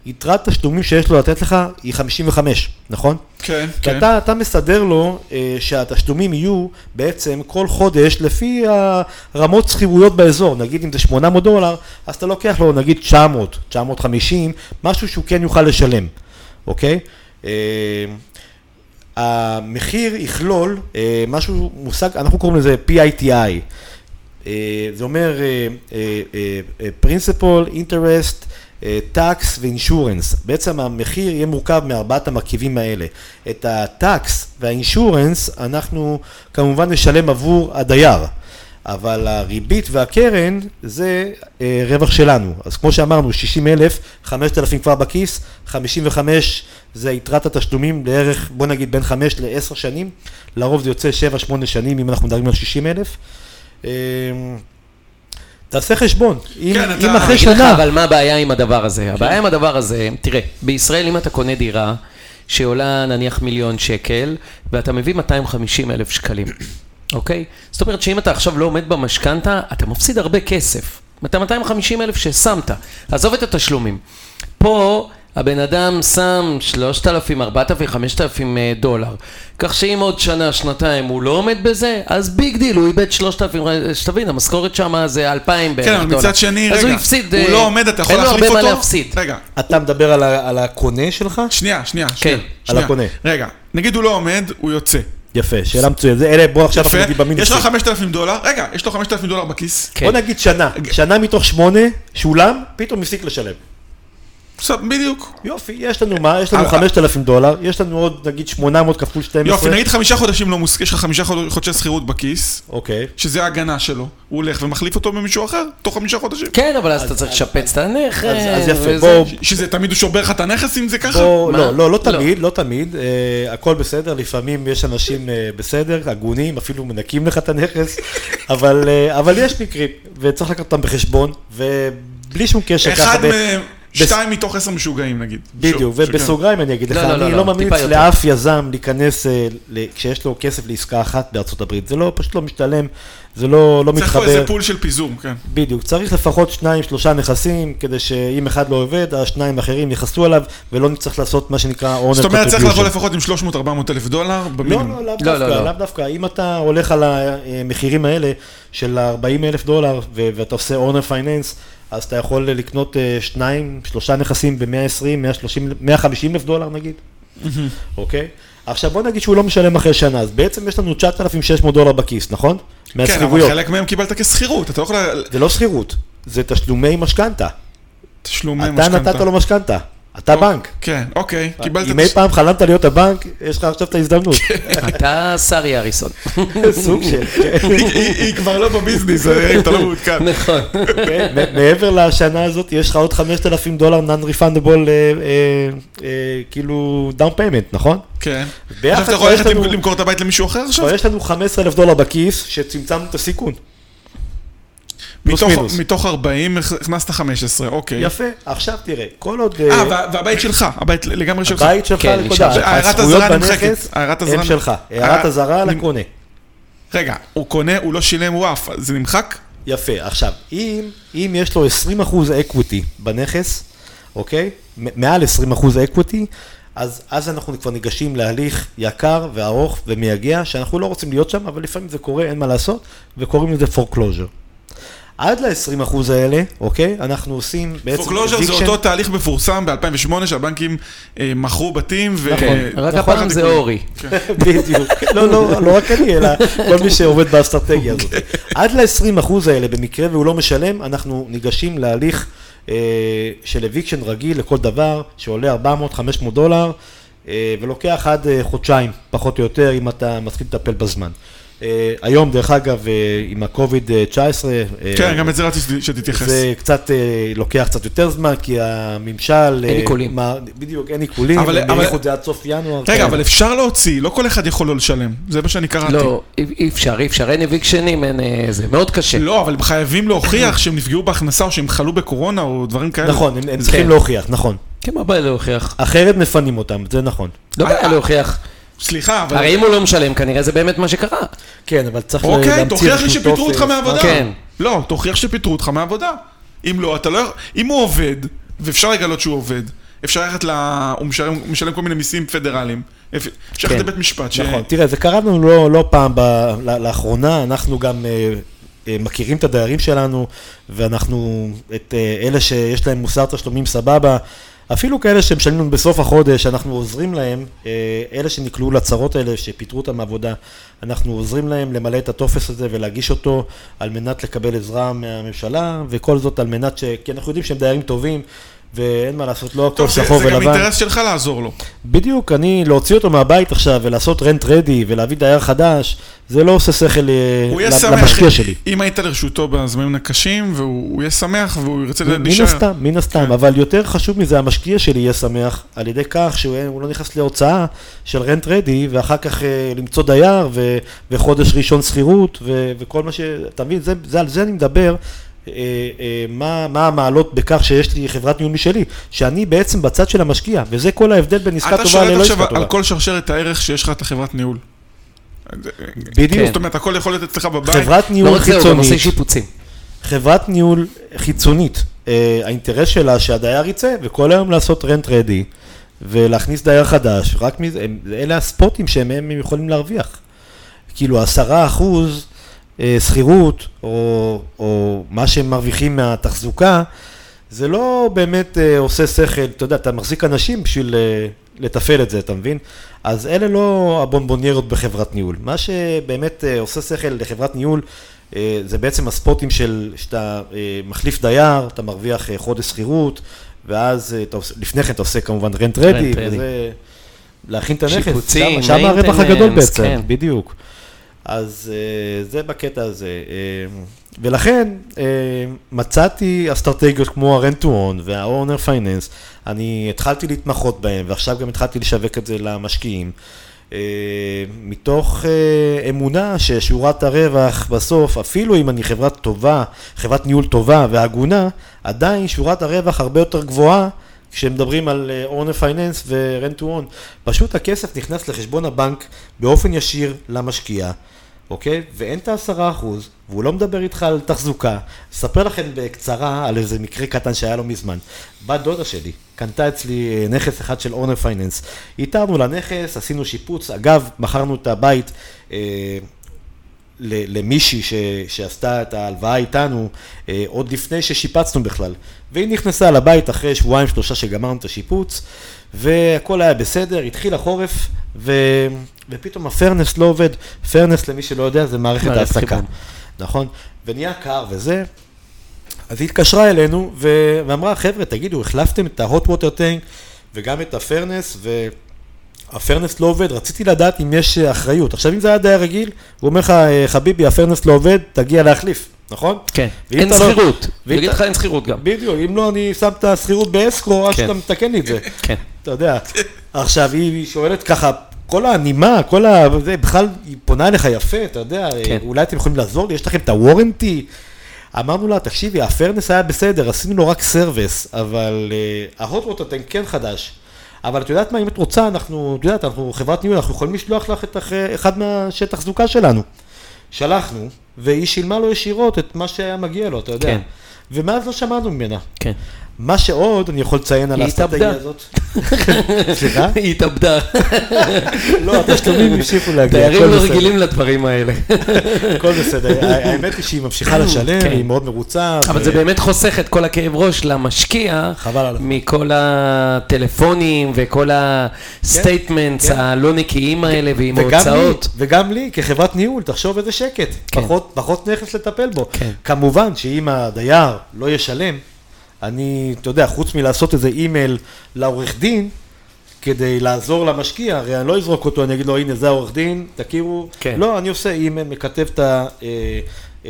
היתרת תשלומים שיש לו לתת לך היא 55, נכון? כן, כי אתה, אתה מסדר לו אה, שהתשלומים יהיו בעצם כל חודש לפי הרמות שכירויות באזור. נגיד אם זה 800 דולר, אז אתה לוקח לו נגיד 900, 950, משהו שהוא כן יוכל לשלם, אוקיי? אה, המחיר יכלול אה, משהו, מושג, אנחנו קוראים לזה PITI. אה, זה אומר אה, אה, אה, Principal, Interest, אה, ו-Insurance. בעצם המחיר יהיה מורכב מארבעת המרכיבים האלה. את ה-Tax וה-Insurance אנחנו כמובן נשלם עבור הדייר. אבל הריבית והקרן זה אה, רווח שלנו. אז כמו שאמרנו, 60 אלף, 5,000 כבר בכיס, 55 זה יתרת התשלומים לערך, בוא נגיד בין 5 ל-10 שנים, לרוב זה יוצא 7-8 שנים אם אנחנו מדברים על 60 אלף. אה, תעשה חשבון, אם, כן, אתה- אם אחרי אני אגיד לך, שנה, אבל מה הבעיה עם הדבר הזה? הבעיה עם הדבר הזה, תראה, בישראל אם אתה קונה דירה שעולה נניח מיליון שקל, ואתה מביא 250 אלף שקלים, אוקיי? זאת אומרת שאם אתה עכשיו לא עומד במשכנתה, אתה מפסיד הרבה כסף. אתה 250 אלף ששמת, עזוב את התשלומים. פה הבן אדם שם 3,000, 4,000, 5,000 אה, דולר. כך שאם עוד שנה, שנתיים הוא לא עומד בזה, אז big deal, הוא איבד 3,000, אה, שתבין, המשכורת שם זה 2,000 בערך כן, דולר. אבל מצד שני, אז רגע, הוא הפסיד, הוא אה, לא עומד, אתה יכול אין לו להחליף הרבה אותו? מה להפסיד. רגע, אתה מדבר על, על הקונה שלך? שנייה, שנייה. כן, שנייה, על שנייה. הקונה. רגע, נגיד הוא לא עומד, הוא יוצא. יפה, שאלה מצוינת. זה- אלה, בוא עכשיו אנחנו נגיד במינוס. יש לך 5,000 דולר, רגע, יש לו 5,000 דולר בכיס. כן. בוא נגיד שנה, שנה מתוך שמונה, שולם, פתאום הפסיק לשלם. בסדר, בדיוק. יופי, יש לנו מה? יש לנו אה, 5,000 דולר, יש לנו עוד נגיד 800 כפול 12. יופי, נגיד חמישה חודשים לא מוס... יש לך חמישה חוד- חודשי שכירות בכיס, אוקיי. שזה ההגנה שלו. הוא הולך ומחליף אותו במישהו אחר, תוך חמישה חודשים. כן, אבל אז אתה צריך לשפץ את הנכס. אז- יפה, וזה. בוא- שזה תמיד הוא שובר לך את הנכס אם זה ככה? לא, לא, לא לא. תמיד, לא תמיד, אה, הכל בסדר, לפעמים יש אנשים אה, בסדר, הגונים, אפילו מנקים לך את הנכס, אבל, אה, אבל יש מקרים, וצריך לקחת אותם בחשבון, ובלי שום קשר אחד ב- מהם, שתיים מתוך עשר משוגעים נגיד. בדיוק. ובסוגריים אני אגיד לך, לא, לא, אני לא, לא לא, ממליץ. לאף יזם להיכנס, אה, כשיש לו כסף לעסקה אחת בארצות הברית, זה לא, פשוט לא משתלם, זה לא לא צריך פה מתחבר. איזה פול של פיזור, כן. בדיוק, צריך לפחות שניים, שלושה נכסים, כדי שאם אחד לא עובד, השניים האחרים יכסו עליו, ולא נצטרך לעשות מה שנקרא owner זאת אומרת, צריך לבוא. לפחות עם 300-400 אלף דולר לא, במינימום. לא, לאו לא, דווקא, לא, לא. לאו דווקא. אם אתה הולך על המחירים האלה של 40 אלף דולר, ו- ואתה עושה owner finance, אז אתה יכול לקנות אה, שניים, שלושה נכסים ב-120, 130, 150 אלף דולר נגיד, אוקיי? עכשיו בוא נגיד שהוא לא משלם אחרי שנה, אז בעצם יש לנו 9,600 דולר בכיס, נכון? כן, אבל. חלק מהם קיבלת כשכירות, אתה לא יכול... זה לא שכירות, זה תשלומי משכנתה. תשלומי אתה משכנתה. נתת לו משכנתה, אתה בנק. כן, אוקיי, קיבלת... אם אי פעם חלמת להיות הבנק, יש לך עכשיו את ההזדמנות. אתה שרי אריסון. סוג של... כן. היא- כבר לא בביזנס, אתה לא מעודכן. נכון. כן, מעבר לשנה הזאת, יש לך עוד 5,000 דולר non-refundable, אה, אה, אה, כאילו, down payment, נכון? כן. עכשיו אתה יכול ללכת למכור את הבית למישהו אחר עכשיו? כבר יש לנו 15,000 דולר בכיס, שצמצמנו את הסיכון. פלוס מינוס. מתוך 40 הכנסת 15, אוקיי. יפה, עכשיו תראה, כל עוד... אה, אה, וה- והבית שלך, הבית לגמרי שלך. הבית שלך, כן, נקודה. הזכויות אזהרה נמחקת. בנכס הערת הם אזהרה- שלך. הערת אה, אזהרה לקונה. רגע, הוא קונה, הוא לא שילם, הוא עף, זה נמחק? יפה, עכשיו, אם, אם יש לו 20% equity בנכס, אוקיי? מעל 20% equity, אז, אז אנחנו כבר ניגשים להליך יקר וארוך ומייגע, שאנחנו לא רוצים להיות שם, אבל לפעמים זה קורה, אין מה לעשות, וקוראים לזה foreclosure. עד ל-20% האלה, אוקיי? אנחנו עושים בעצם... foreclosure זה. אותו תהליך מפורסם ב-2008 שהבנקים אה, מכרו בתים ו... נכון. רק הפעם זה. אורי. בדיוק. לא, לא, לא רק אני, אלא כל מי שעובד באסטרטגיה הזאת. עד ל-20% האלה, במקרה והוא לא משלם, אנחנו ניגשים להליך אה, של אביקשן רגיל לכל דבר, שעולה 400-500 דולר, אה, ולוקח עד אה, חודשיים, פחות או יותר, אם אתה מסכים לטפל בזמן. אה, היום, דרך אגב, אה, עם ה-COVID-19, אה, כן, גם את זה רציתי שתתייחס. זה קצת לוקח קצת יותר זמן, כי הממשל... אין עיקולים. מה- בדיוק, אין עיקולים, אבל- הם אבל- האריכו את זה עד סוף ינואר. רגע, כן. אבל אפשר להוציא, לא כל אחד יכול לא לשלם. זה מה שאני קראתי. לא, אי אפשר, אי אפשר, אין אביקשנים, אין זה, מאוד קשה. לא, אבל הם חייבים להוכיח שהם נפגעו בהכנסה או שהם חלו בקורונה או דברים כאלה. נכון, הם, צריכים. להוכיח, נכון. כן, מה בעיה להוכיח? אחרת מפנים אותם, זה נכון. לא בעיה להוכיח. סליחה, אבל... הרי אם הוא לא משלם, כנראה זה באמת מה שקרה. כן, אבל צריך אוקיי, להמציא תוכיח לי שפיטרו אותך. מהעבודה. כן. לא, תוכיח שפיטרו אותך מהעבודה. אם לא, אתה לא... יכול- אם הוא עובד, ואפשר לגלות שהוא עובד, אפשר ללכת ל... הוא משלם, הוא משלם כל מיני מיסים פדרליים. אפשר ללכת כן. לבית משפט. ש- נכון, תראה, זה קרה לנו לא, לא פעם ב, לאחרונה, אנחנו גם אה, אה, מכירים את הדיירים שלנו, ואנחנו, את אה, אלה שיש להם מוסר תשלומים סבבה, אפילו כאלה שמשלמים לנו בסוף החודש, אנחנו עוזרים להם, אה, אלה שנקלעו לצרות האלה, שפיטרו אותם מעבודה, אנחנו עוזרים להם למלא את הטופס הזה ולהגיש אותו על מנת לקבל עזרה מהממשלה, וכל זאת על מנת ש... כי אנחנו יודעים שהם דיירים טובים, ואין מה לעשות, לא הכל שחור זה גם ולבן. אינטרס שלך לעזור לו. בדיוק, אני, להוציא אותו מהבית עכשיו ולעשות רנט רדי ולהביא דייר חדש, זה לא עושה שכל אה, למשקיע שלי. אם היית לרשותו בזמנים הקשים, והוא הוא יהיה שמח והוא ירצה מן להישאר. הסתם, מן הסתם, כן. אבל יותר חשוב מזה, המשקיע שלי יהיה שמח על ידי כך שהוא הוא לא נכנס להוצאה של רנט רדי, ואחר כך אה, למצוא דייר, וחודש ראשון שכירות, וכל מה ש... אתה מבין, על זה אני מדבר. אה, אה, מה, מה המעלות בכך שיש לי חברת ניהול משלי, שאני בעצם בצד של המשקיע, וזה כל ההבדל בין עסקה אתה טובה שולט ללא עכשיו עסקה טובה. על כל שרשרת הערך שיש לך את החברת ניהול. בדיוק, זאת אומרת, הכל יכול להיות אצלך בבית. חברת לא ניהול רק זה, הוא גם חיצונית, עושה שיפוצים. חברת ניהול חיצונית, אה, האינטרס שלה שהדייר יצא, וכל היום לעשות רנט רדי, ולהכניס דייר חדש, רק מזה, אלה הספוטים שהם הם יכולים להרוויח. כאילו עשרה אחוז שכירות, או, או מה שהם מרוויחים מהתחזוקה, זה לא באמת אה, עושה שכל, אתה יודע, אתה מחזיק אנשים בשביל אה, לתפעל את זה, אתה מבין? אז אלה לא הבונבוניירות בחברת ניהול. מה שבאמת אה, עושה שכל לחברת ניהול, אה, זה בעצם הספוטים של, שאתה אה, מחליף דייר, אתה מרוויח אה, חודש שכירות, ואז אה, אתה, עושה- לפני כן אתה עושה כמובן רנט רדי. וזה להכין את הנכס, שיפוצים, שם- הרווח הגדול בעצם, כן. בדיוק. אז אה, זה בקטע הזה. אה, ולכן אה, מצאתי אסטרטגיות כמו ה-Rent to Own וה-Owner Finance, אני התחלתי להתמחות בהם, ועכשיו גם התחלתי לשווק את זה למשקיעים. מתוך אמונה ששורת הרווח בסוף, אפילו אם אני חברת טובה, חברת ניהול טובה והגונה, עדיין שורת הרווח הרבה יותר גבוהה כשמדברים על owner finance ו-rent to own. פשוט הכסף נכנס לחשבון הבנק באופן ישיר למשקיע, אוקיי? ואין את העשרה אחוז, והוא לא מדבר איתך על תחזוקה. אספר לכם בקצרה על איזה מקרה קטן שהיה לא מזמן. בת דודה שלי קנתה אצלי אה, נכס אחד של owner finance. איתרנו לנכס, עשינו שיפוץ, אגב, מכרנו את הבית. אה, למישהי ש, שעשתה את ההלוואה איתנו אה, עוד לפני ששיפצנו בכלל. והיא נכנסה לבית אחרי שבועיים שלושה שגמרנו את השיפוץ, והכל היה בסדר, התחיל החורף, ו, ופתאום הפרנס לא עובד. פרנס, למי שלא יודע, זה מערכת ההעסקה. נכון? ונהיה קר וזה. אז היא התקשרה אלינו ו... ואמרה, חבר'ה, תגידו, החלפתם את ה-hot water tank וגם את הפרנס, וה furnace לא עובד, רציתי לדעת אם יש אה, אחריות. עכשיו, אם זה היה דייר רגיל, הוא אומר לך, "אה, חביבי, ה furnace לא עובד, תגיע להחליף, נכון? כן, אין אתה שכירות. הוא יגיד אתה- לך אין שכירות גם. בדיוק, אם לא, אני שם את השכירות ב escrow, עד כן. שאתה מתקן לי את זה. כן. אתה יודע. עכשיו, היא שואלת ככה, כל הנימה, כל ה... זה, בכלל, היא פונה אליך יפה, אתה יודע, כן. אולי אתם יכולים לעזור לי, יש לכם את ה warranty. אמרנו לה, תקשיבי, ה furnace היה בסדר, עשינו לו רק service, אבל uh, ה hot water tank כן חדש. אבל את יודעת מה, אם את רוצה, אנחנו, את יודעת, אנחנו חברת ניהול, אנחנו יכולים לשלוח לך את אח- אחד מהתחזוקה שלנו. שלחנו, והיא שילמה לו ישירות את מה שהיה מגיע לו, אתה יודע. כן. ומאז לא שמענו ממנה. כן. מה שעוד אני יכול לציין על האסטרטגיה. הזאת. סליחה? היא התאבדה. לא, התשלומים המשיכו להגיע. דיירים הכל לא. רגילים לדברים האלה. הכל בסדר. האמת היא שהיא ממשיכה לשלם, כן. היא מאוד מרוצה. אבל זה באמת חוסך את כל הכאב ראש למשקיע, חבל עליו. מכל הטלפונים וכל ה statements כן. הלא נקיים האלה ועם ההוצאות. וגם לי, כחברת ניהול, תחשוב איזה שקט. כן. פחות, נכס לטפל בו. כן. כמובן שאם הדייר לא ישלם, אני, אתה יודע, חוץ מלעשות איזה אימייל לעורך דין, כדי לעזור למשקיע, הרי אני לא אזרוק אותו, אני אגיד לו, הנה זה העורך דין, תכירו. כן. לא, אני עושה אימייל, מכתב את ה... אה,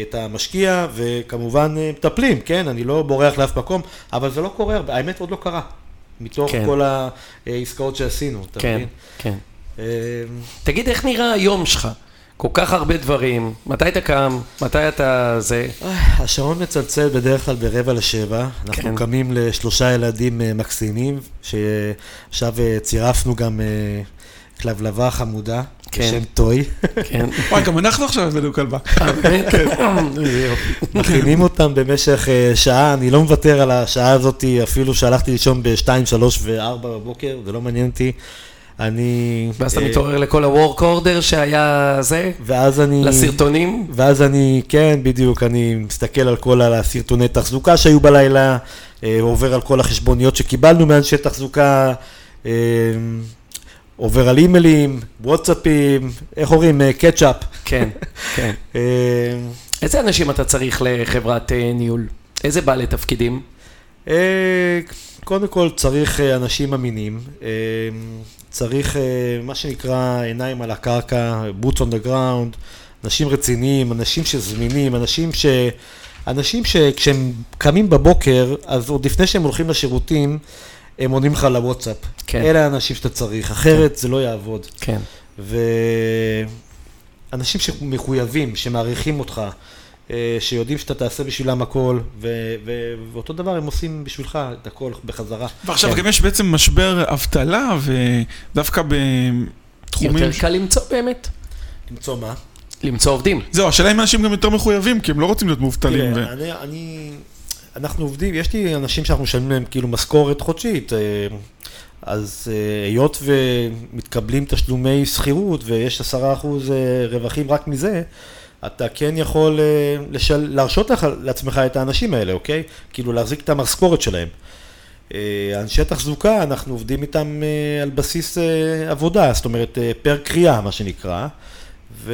את המשקיע, וכמובן אה, מטפלים, כן? אני לא בורח לאף מקום, אבל זה לא קורה, הרבה, האמת עוד לא קרה. מתוך כן. כל העסקאות שעשינו, אתה כן, מבין? כן. אה, תגיד, איך נראה היום שלך? כל כך הרבה דברים, מתי אתה קם, מתי אתה זה, השעון מצלצל בדרך כלל ברבע לשבע, אנחנו כן. קמים לשלושה ילדים אה, מקסימים, שעכשיו אה, צירפנו גם אה, כלבלבה חמודה, כן. בשם טוי, כן. וואי, גם אנחנו עכשיו הבאנו כלבה. יופי. מכינים אותם במשך שעה, אני לא מוותר על השעה הזאת, אפילו שהלכתי לישון ב-2, 3 ו-4 בבוקר, זה לא מעניין אותי. אני... ואז אתה אה, מתעורר לכל ה-work order שהיה זה, ואז אני... לסרטונים. ואז אני, כן, בדיוק, אני מסתכל על כל הסרטוני תחזוקה שהיו בלילה, אה, עובר על כל החשבוניות שקיבלנו מאנשי תחזוקה, אה, עובר על אימיילים, וואטסאפים, איך אומרים, קטשאפ. כן, כן. איזה אנשים אתה צריך לחברת ניהול? איזה בעלי תפקידים? קודם כל צריך אה, אנשים אמינים, אה, צריך אה, מה שנקרא עיניים על הקרקע, boots on the ground, אנשים רציניים, אנשים שזמינים, אנשים ש... אנשים שכשהם קמים בבוקר, אז עוד לפני שהם הולכים לשירותים, הם עונים לך לוואטסאפ. כן. אלה האנשים שאתה צריך, אחרת זה לא יעבוד. כן. ואנשים שמחויבים, שמעריכים אותך, שיודעים שאתה תעשה בשבילם הכל, ו... ו... ואותו דבר הם עושים בשבילך את הכל בחזרה. ועכשיו כן. גם יש בעצם משבר אבטלה, ודווקא בתחומים... יותר קל למצוא באמת. למצוא מה? למצוא עובדים. זהו, השאלה אם אנשים גם יותר מחויבים, כי הם לא רוצים להיות מובטלים. ו- תראה, אני, אני, אנחנו עובדים, יש לי אנשים שאנחנו משלמים להם כאילו משכורת חודשית, אה, אז אה, היות ומתקבלים תשלומי שכירות ויש עשרה אחוז אה, רווחים רק מזה, אתה כן יכול אה, לשל... להרשות לך, לעצמך את האנשים האלה, אוקיי? כאילו להחזיק את המשכורת שלהם. אה, אנשי תחזוקה, אנחנו עובדים איתם אה, על בסיס אה, עבודה, זאת אומרת אה, פר קריאה, מה שנקרא, ו...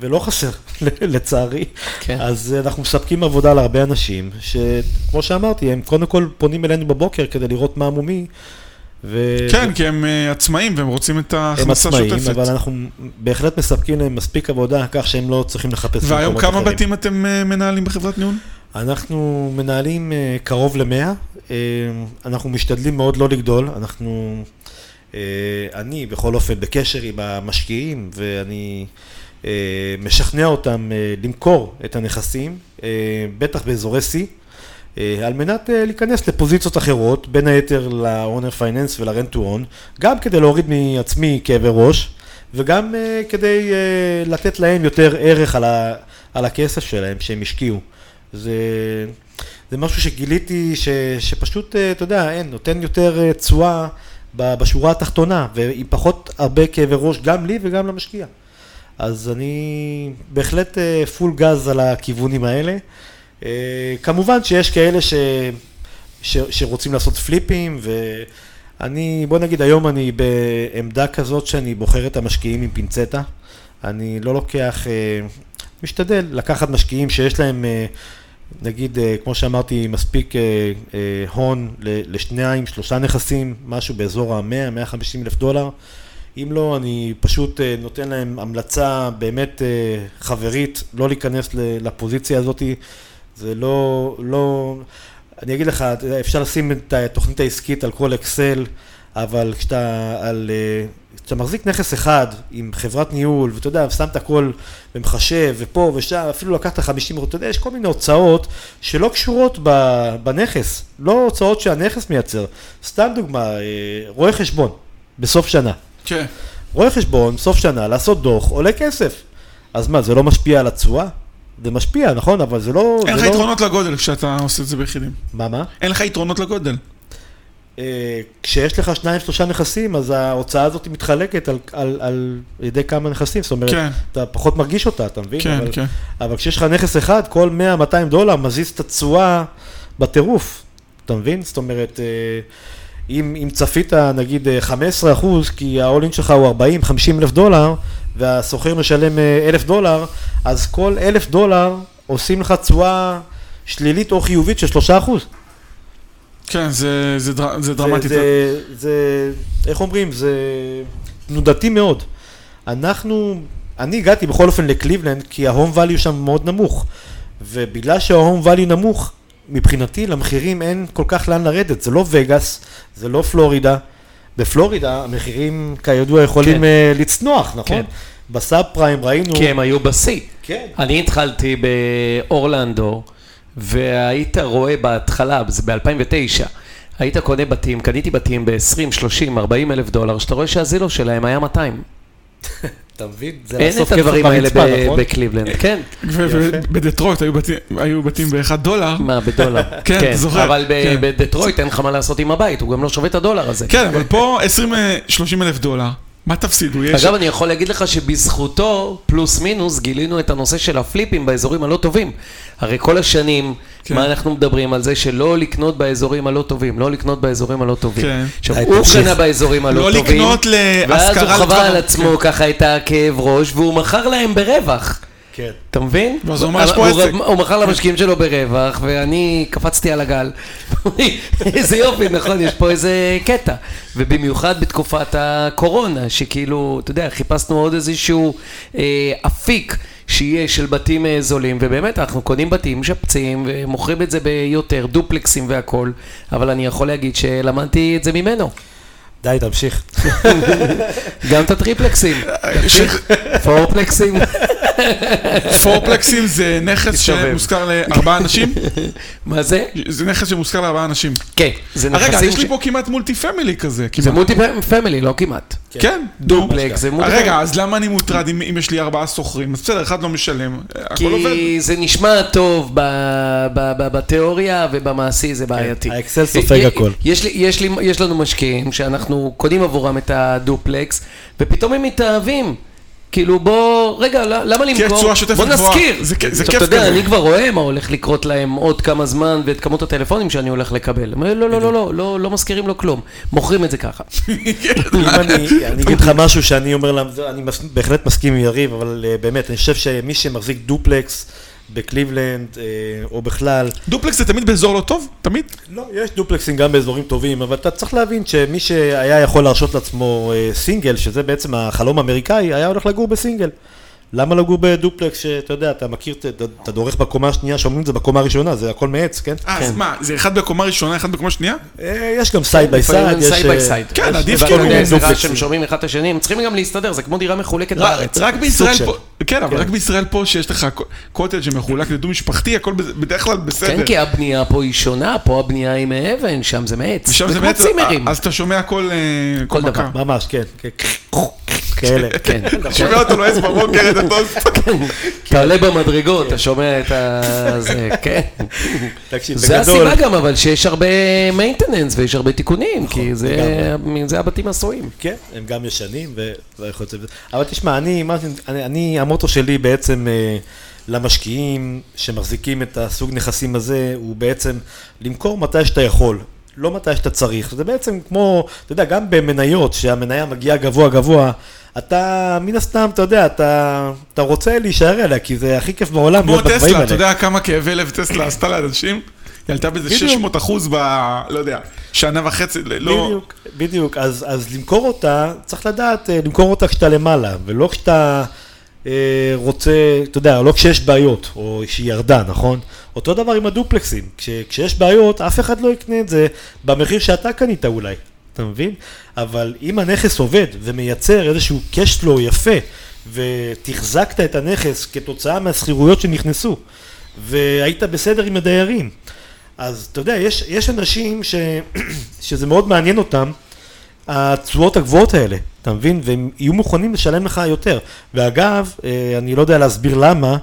ולא חסר, לצערי. כן. אז אנחנו מספקים עבודה להרבה אנשים, שכמו שאמרתי, הם קודם כל פונים אלינו בבוקר כדי לראות מה מומי. ו... כן, כי הם אה, עצמאים והם רוצים את הם ההכנסה עצמאים, השוטפת. אבל אנחנו בהחלט מספקים להם מספיק עבודה, כך שהם לא צריכים לחפש והיום כמה אחרים. בתים אתם אה, מנהלים בחברת ניהול? אנחנו מנהלים אה, קרוב למאה, אה, אנחנו משתדלים מאוד לא לגדול, אנחנו, אה, אני בכל אופן בקשר עם המשקיעים ואני אה, משכנע אותם אה, למכור את הנכסים, אה, בטח באזורי C, אה, על מנת אה, להיכנס לפוזיציות אחרות, בין היתר ל-owner finance ול-rent to own, גם כדי להוריד מעצמי כאבי ראש וגם אה, כדי אה, לתת להם יותר ערך על, ה, על הכסף שלהם שהם השקיעו. זה, זה משהו שגיליתי ש, שפשוט, אה, אתה יודע, אין, נותן יותר אה, תשואה בשורה התחתונה, ועם פחות הרבה כאבי ראש גם לי וגם למשקיע. אז אני בהחלט אה, פול גז על הכיוונים האלה. אה, כמובן שיש כאלה ש, ש, שרוצים לעשות פליפים, ואני, בוא נגיד היום אני בעמדה כזאת שאני בוחר את המשקיעים עם פינצטה. אני לא לוקח, אה, משתדל לקחת משקיעים שיש להם, אה, נגיד, כמו שאמרתי, מספיק הון לשניים, שלושה נכסים, משהו באזור ה-100-150 אלף דולר. אם לא, אני פשוט נותן להם המלצה באמת חברית, לא להיכנס לפוזיציה הזאת. זה לא, לא, אני אגיד לך, אפשר לשים את התוכנית העסקית על כל אקסל, אבל כשאתה, על, אה, כשאתה מחזיק נכס אחד עם חברת ניהול, ואתה יודע, שמת הכל ומחשב, ופה ושם, אפילו לקחת 50, אתה יודע, יש כל מיני הוצאות שלא קשורות בנכס, לא הוצאות שהנכס מייצר. סתם דוגמה, אה, רואה חשבון, בסוף שנה. כן. רואה חשבון, סוף שנה, לעשות דוח, עולה כסף. אז מה, זה לא משפיע על התשואה? זה משפיע, נכון, אבל זה לא... אין לך לא... יתרונות לגודל כשאתה עושה את זה ביחידים. מה, מה? אין לך יתרונות לגודל. אה, כשיש לך שניים, שלושה נכסים, אז ההוצאה הזאת מתחלקת על, על, על ידי כמה נכסים, זאת אומרת, כן. אתה פחות מרגיש אותה, אתה מבין? כן, אבל, כן. אבל כשיש לך נכס אחד, כל 100-200 דולר מזיז את התשואה בטירוף, אתה מבין? זאת אומרת, אה, אם, אם צפית נגיד אה, 15 אחוז, כי ה-all-in שלך הוא 40-50 אלף דולר, והסוחר משלם אה, אלף דולר, אז כל אלף דולר עושים לך תשואה שלילית או חיובית של 3 אחוז. כן, זה- זה דר- זה דרמטי. זה, זה, זה, איך אומרים, זה תנודתי מאוד. אנחנו, אני הגעתי בכל אופן לקליבלנד, כי ה-home value שם מאוד נמוך. ובגלל שה-home value נמוך, מבחינתי למחירים אין כל כך לאן לרדת. זה לא וגאס, זה לא פלורידה. בפלורידה המחירים כידוע יכולים כן. כן. לצנוח, נכון? כן. בסאב פריים ראינו... כי הם היו בשיא. כן. אני התחלתי באורלנדו, והיית רואה בהתחלה, זה ב-2009, היית קונה בתים, קניתי בתים ב-20, 30, 40 אלף דולר, שאתה רואה שהזילו שלהם היה 200. אתה מבין? זה אין לאסוף את הדברים האלה נכון? בקליבלנד, כן. ובדטרויט היו בתים- באחד דולר. מה, בדולר. כן, אתה זוכר. אבל כן. בדטרויט אין לך מה לעשות עם הבית, הוא גם לא שווה את הדולר הזה. כן, אבל פה 20-30 אלף דולר. מה תפסידו? יש... אגב, אני יכול להגיד לך שבזכותו, פלוס מינוס, גילינו את הנושא של הפליפים באזורים הלא טובים. הרי כל השנים, כן. מה אנחנו מדברים על זה שלא לקנות באזורים הלא טובים, לא לקנות באזורים הלא טובים. כן. עכשיו, היי, הוא. קנה באזורים הלא לא טובים, לקנות ואז הוא להשכרה חווה על עצמו ככה את הכאב ראש, והוא מכר להם ברווח. כן. אתה מבין? ואז הוא "יש פה עסק." הוא מכר למשקיעים שלו ברווח, ואני קפצתי על הגל. איזה יופי, נכון, יש פה איזה קטע. ובמיוחד בתקופת הקורונה, שכאילו, אתה יודע, חיפשנו עוד איזשהו אה, אפיק. שיהיה של בתים אה, זולים, ובאמת אנחנו קונים בתים, משפצים ומוכרים את זה ביותר, דופלקסים והכל, אבל אני יכול להגיד שלמדתי את זה ממנו. די, תמשיך. גם את הטריפלקסים, תמשיך, פורפלקסים. פורפלקסים זה נכס. שמושכר לארבעה אנשים? מה זה? זה נכס שמושכר לארבעה אנשים. כן, זה אה, רגע, נכסים יש לי ש- פה כמעט multi family כזה. זה. multi family, לא כמעט. כן, דופלקס, זה multi רגע, family. אז למה אני מוטרד אם יש לי ארבעה שוכרים? אז בסדר, אחד לא משלם, הכל עובד. כי זה נשמע טוב ב- ב- ב- בתיאוריה ובמעשי זה בעייתי. האקסל סופג הכל. יש לנו משקיעים שאנחנו קונים עבורם את הדופלקס, ופתאום הם מתאהבים. כאילו בוא, רגע, למה למכור? תשואה שוטפת בוא גבוהה. זה כ- זה עכשיו, כיף אתה יודע, כזה. אני כבר רואה מה הולך לקרות להם עוד כמה זמן ואת כמות הטלפונים שאני הולך לקבל. לא, לא, לא, לא, לא, לא מזכירים לו כלום. מוכרים את זה ככה. אם אני אני אגיד לך משהו שאני אומר אני בהחלט מסכים עם יריב, אבל אה, באמת, אני חושב שמי שמחזיק דופלקס בקליבלנד, אה, או בכלל, דופלקס זה תמיד באזור לא טוב? תמיד? לא, יש דופלקסים גם באזורים טובים, אבל אתה צריך להבין שמי שהיה יכול להרשות לעצמו אה, סינגל, שזה בעצם החלום האמריקאי, היה הולך לגור בסינגל. למה לגור בדופלקס שאתה יודע, אתה מכיר, אתה- דורך בקומה השנייה, שאומרים את זה בקומה הראשונה, זה הכל מעץ, כן? אה, אז מה, זה אחד בקומה ראשונה, אחד בקומה שנייה? אה, יש גם side by לפעמים side, יש... side by אה, side. כן, עדיף כאילו איזה רעש דופלקסים. שהם שומעים אחד את השני, הם צריכים גם להסתדר, זה כמו דירה מחולקת בארץ. רק בישראל. פה, כן, אבל רק בישראל פה שיש לך קוטג' שמחולק לדו משפחתי, הכל בד- בדרך כלל בסדר. כן, כי הבנייה פה היא שונה, פה הבנייה היא מאבן, שם זה מעץ. ושם זה זה כמו בעצם, צימרים. אז אתה שומע כל אה, כל דבר. ממש, כן. כן. כאלה. כן. שומע אותו לועס בבוקר את הטוסט. אתה עולה במדרגות, אתה שומע את ה... זה, כן. תקשיב, זה בגדול, הסיבה גם, אבל שיש הרבה maintenance ויש הרבה תיקונים, כי זה- זה הבתים עשויים. כן, הם גם ישנים בזה. אבל תשמע, אני, מה, אני, אני, המוטו שלי בעצם אה, למשקיעים שמחזיקים את הסוג נכסים הזה, הוא בעצם למכור מתי שאתה יכול. לא מתי שאתה צריך, זה בעצם כמו, אתה יודע, גם במניות, שהמניה מגיעה גבוה גבוה, אתה, מן הסתם, אתה יודע, אתה, אתה רוצה להישאר אליה, כי זה הכי כיף בעולם כמו להיות טסלה, האלה. אתה יודע כמה כאבי לב טסלה עשתה לאנשים? היא עלתה באיזה בדיוק. 600 אחוז ב... לא יודע, שנה וחצי, לא... בדיוק, בדיוק. אז, אז למכור אותה, צריך לדעת, אה, למכור אותה כשאתה למעלה, ולא כשאתה רוצה, אתה יודע, לא כשיש בעיות, או שהיא ירדה, נכון? אותו דבר עם הדופלקסים. כש, כשיש בעיות, אף אחד לא יקנה את זה במחיר שאתה קנית אולי, אתה מבין? אבל אם הנכס עובד ומייצר איזשהו flow יפה, ותחזקת את הנכס כתוצאה מהשכירויות שנכנסו, והיית בסדר עם הדיירים, אז אתה יודע, יש, יש אנשים ש, שזה מאוד מעניין אותם, התשואות הגבוהות האלה, אתה מבין? והם יהיו מוכנים לשלם לך יותר. ואגב, אה, אני לא יודע להסביר למה,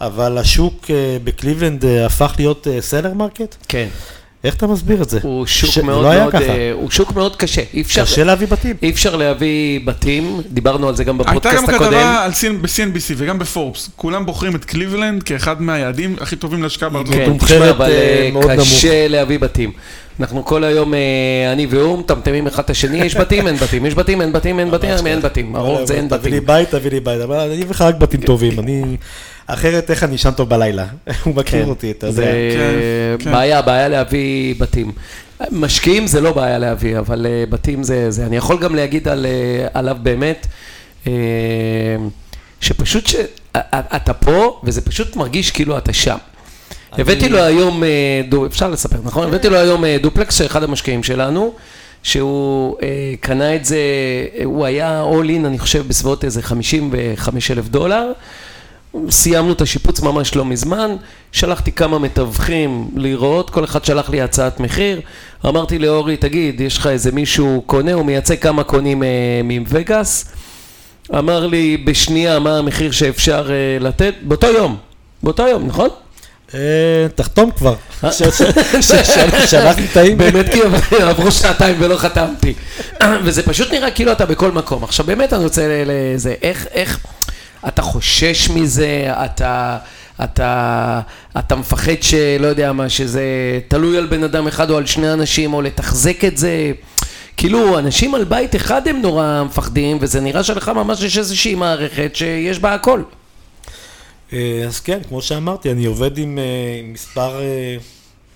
אבל השוק אה, בקליבלנד אה, הפך להיות seller market? כן. איך אתה מסביר את זה? הוא שוק ש- מאוד לא היה מאוד, ככה. הוא שוק מאוד קשה. אי אפשר, קשה להביא בתים. אי אפשר להביא בתים, דיברנו על זה גם הייתה בפודקאסט גם הקודם. כתבה על CN ב-CNBC וגם בפורבס, כולם בוחרים את קליבלנד כאחד מהיעדים הכי טובים להשקעה בארצות כן, תשמע, אבל מאוד קשה להביא בתים. אנחנו כל היום, אה, אני והוא, מטמטמים אחד את השני, יש בתים, אין בתים, יש בתים, אין בתים, אין בתים, אין בתים, הרוב זה אין תביא לי בתים. בית, תביא לי בית, אבל אני אביא לך רק בתים טובים, אני... אחרת איך אני אשן טוב בלילה? הוא מכיר כן, אותי, אתה יודע. כן, כן. בעיה, בעיה להביא בתים. משקיעים זה לא בעיה להביא, אבל אה, בתים זה. אני יכול גם להגיד אה, עליו באמת, שפשוט שאתה פה, וזה פשוט מרגיש כאילו אתה שם. הבאתי לו היום, אה, אפשר לספר, נכון? הבאתי לו היום אה, דופלקס, אחד המשקיעים שלנו, שהוא אה, קנה את זה, הוא היה all in, אני חושב, בסביבות איזה 55 אלף דולר. סיימנו את השיפוץ ממש לא מזמן, שלחתי כמה מתווכים לראות, כל אחד שלח לי הצעת מחיר. אמרתי לאורי, תגיד, יש לך איזה מישהו קונה, הוא מייצג כמה קונים אה, מווגאס. אמר לי בשנייה מה המחיר שאפשר אה, לתת, באותו יום, באותו יום, נכון? אה, תחתום כבר. שלחתי את האימייל. באמת כי עברו שעתיים ולא חתמתי. וזה פשוט נראה כאילו אתה בכל מקום. עכשיו באמת אני רוצה לזה, איך, איך, אתה חושש מזה, אתה, אתה, אתה מפחד שלא יודע מה, שזה תלוי על בן אדם אחד או על שני אנשים, או לתחזק את זה. כאילו, אנשים על בית אחד הם נורא מפחדים, וזה נראה שלך ממש יש איזושהי מערכת שיש בה הכל. אה, אז כן, כמו שאמרתי, אני עובד עם אה, מספר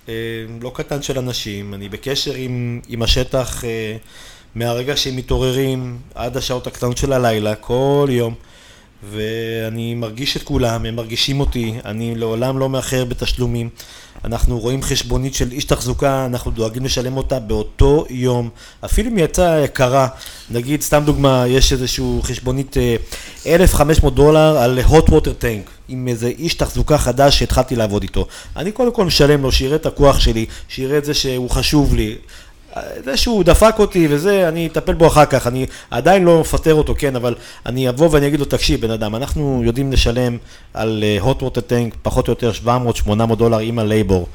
אה, לא קטן של אנשים, אני בקשר עם, עם השטח מהרגע שהם מתעוררים עד השעות הקטנות של הלילה, כל יום, ואני מרגיש את כולם, הם מרגישים אותי, אני לעולם לא מאחר בתשלומים. אנחנו רואים חשבונית של איש תחזוקה, אנחנו דואגים לשלם אותה באותו יום, אפילו אם היא יצאה יקרה, נגיד, סתם דוגמה, יש איזושהי חשבונית אה, 1,500 דולר על hot water tank, עם איזה איש תחזוקה חדש שהתחלתי לעבוד איתו. אני קודם כל משלם לו, שיראה את הכוח שלי, שיראה את זה שהוא חשוב לי. זה שהוא דפק אותי וזה, אני אטפל בו אחר כך, אני עדיין לא מפטר אותו, כן, אבל אני אבוא ואני אגיד לו, תקשיב, בן אדם, אנחנו יודעים לשלם על אה, hot water tank פחות או יותר 700-800 דולר עם הלייבור.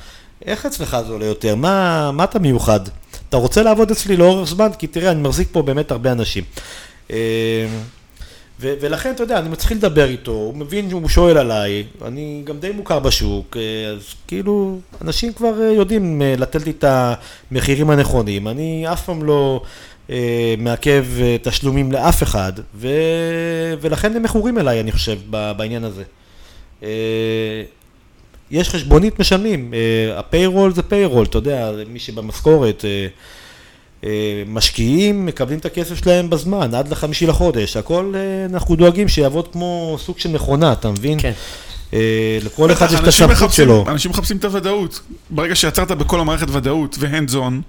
איך אצלך זה עולה יותר? מה, מה אתה מיוחד? אתה רוצה לעבוד אצלי לאורך זמן? כי תראה, אני מחזיק פה באמת הרבה אנשים. ו- ולכן, אתה יודע, אני מתחיל לדבר איתו, הוא מבין שהוא שואל עליי, אני גם די מוכר בשוק, אה, אז כאילו, אנשים כבר אה, יודעים אה, לתת לי את המחירים הנכונים, אני אף פעם לא אה, מעכב תשלומים לאף אחד, ו- ולכן הם מכורים אליי, אני חושב, בעניין הזה. אה, יש חשבונית משלמים, אה, הפיירול זה פיירול, אתה יודע, מי שבמשכורת, אה, משקיעים, מקבלים את הכסף שלהם בזמן, עד לחמישי לחודש, הכל אה, אנחנו דואגים שיעבוד כמו סוג של מכונה, אתה מבין? כן. אה, לכל אחד יש את אנשים הסמכות שלו. אנשים מחפשים את הוודאות. ברגע שיצרת בכל המערכת ודאות והנד זון,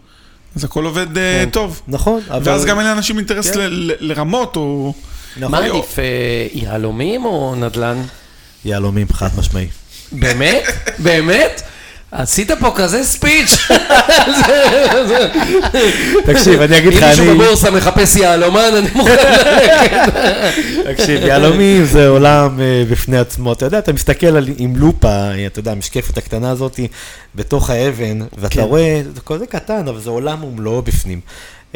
אז הכל עובד אה, טוב. נכון. ואז גם אין לאנשים אינטרס כן. ל- ל- לרמות או... נכון. מה עדיף, אה, יהלומים או נדל"ן? יהלומים, חד משמעי. באמת? באמת? עשית פה כזה ספיץ'. תקשיב, אני אגיד לך, אם מישהו אני... בבורסה מחפש יהלומן, אני מוכן ללכת. תקשיב, יהלומים זה עולם אה, בפני עצמו. אתה יודע, אתה מסתכל עם לופה, אתה יודע, המשקפת הקטנה הזאת, בתוך האבן, ואתה כן. רואה, זה כזה קטן, אבל זה עולם ומלואו בפנים.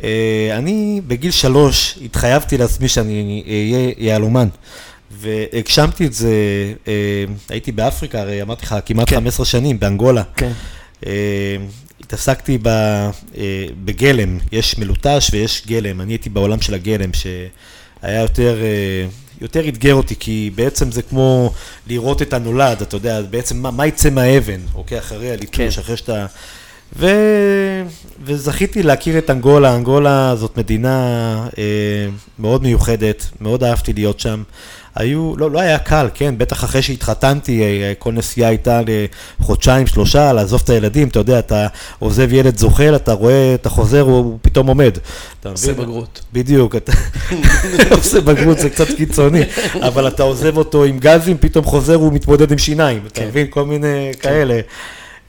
אה, אני בגיל שלוש התחייבתי לעצמי שאני אהיה יהלומן. והגשמתי את זה, אה, הייתי באפריקה, הרי אמרתי לך, כמעט כן. 15 שנים, באנגולה. כן. אה, התעסקתי ב, אה, בגלם, יש מלוטש ויש גלם, אני הייתי בעולם של הגלם שהיה יותר, יותר אתגר אותי, כי בעצם זה כמו לראות את הנולד, אתה יודע, בעצם מה, מה יצא מהאבן, אוקיי, אחרי הליטוש, כן. אחרי שאתה... ו... וזכיתי להכיר את אנגולה, אנגולה זאת מדינה אה, מאוד מיוחדת, מאוד אהבתי להיות שם. היו, לא, לא היה קל, כן, בטח אחרי שהתחתנתי, אה, כל נסיעה הייתה לחודשיים, שלושה, לעזוב את הילדים, אתה יודע, אתה עוזב ילד זוחל, אתה רואה, אתה חוזר, הוא, פתאום עומד. עושה? בגרות. בדיוק, אתה עושה בגרות, זה קצת קיצוני, אבל אתה עוזב אותו עם גזים, פתאום חוזר, הוא מתמודד עם שיניים, אתה כן. מבין? כל מיני כאלה.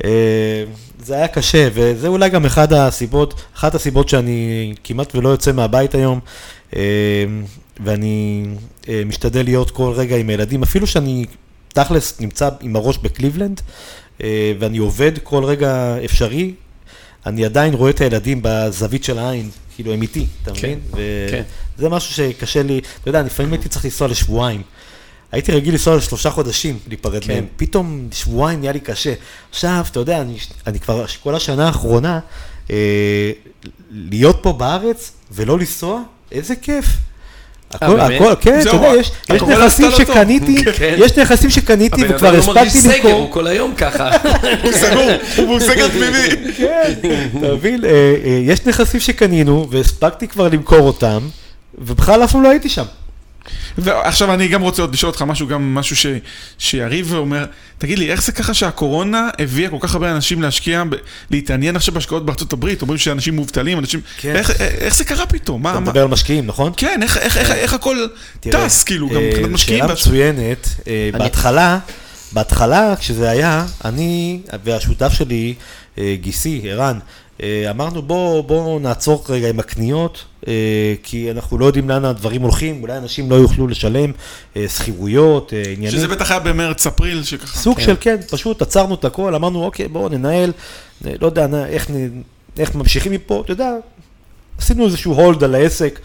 אה, זה היה קשה, וזה אולי גם אחד הסיבות, אחת הסיבות שאני כמעט ולא יוצא מהבית היום, אה, ואני אה, משתדל להיות כל רגע עם הילדים, אפילו שאני תכלס נמצא עם הראש בקליבלנד, אה, ואני עובד כל רגע אפשרי, אני עדיין רואה את הילדים בזווית של העין, כאילו הם איתי, אתה מבין? כן. וזה משהו שקשה לי, אתה יודע, לפעמים הייתי צריך לנסוע לשבועיים. הייתי רגיל לנסוע לשלושה חודשים, להיפרד כן. מהם. פתאום שבועיים נהיה לי קשה. עכשיו, אתה יודע, אני, אני כבר כל השנה האחרונה, אה, להיות פה בארץ ולא לנסוע, איזה כיף. הכל, באמת? הכל, כן, אתה יודע, יש, יש הקורונה נכסים. שקניתי, כן. יש נכסים שקניתי הבן וכבר אדם לא מרגיש הספקתי סגר, למכור. הוא כל היום ככה. הוא סגור, הוא סגר פנימי. כן, אתה מבין, אה, אה, יש נכסים שקנינו והספקתי כבר למכור אותם, ובכלל אף פעם לא הייתי שם. ועכשיו אני גם רוצה עוד לשאול אותך משהו, גם משהו ש, שיריב אומר, תגיד לי, איך זה ככה שהקורונה הביאה כל כך הרבה אנשים להשקיע, ב, להתעניין עכשיו בהשקעות בארצות הברית, אומרים שאנשים מובטלים, אנשים, כן. איך, איך זה קרה פתאום? מה, אתה מה, מדבר על משקיעים, נכון? כן, איך, איך, איך, איך הכל תראה, טס, כאילו, גם אה, מבחינת משקיעים. שאלה. מצוינת, אה, אני- בהתחלה בהתחלה, כשזה היה, אני והשותף שלי, אה, גיסי, ערן, אה, אמרנו בואו בוא נעצור רגע עם הקניות, אה, כי אנחנו לא יודעים לאן הדברים הולכים, אולי אנשים לא יוכלו לשלם אה, שכירויות, אה, עניינים. שזה בטח היה במרץ-אפריל, שככה... סוג של כן, פשוט עצרנו את הכל, אמרנו אוקיי בואו ננהל, אה, לא יודע איך, איך ממשיכים מפה, אתה יודע, עשינו איזשהו הולד על העסק.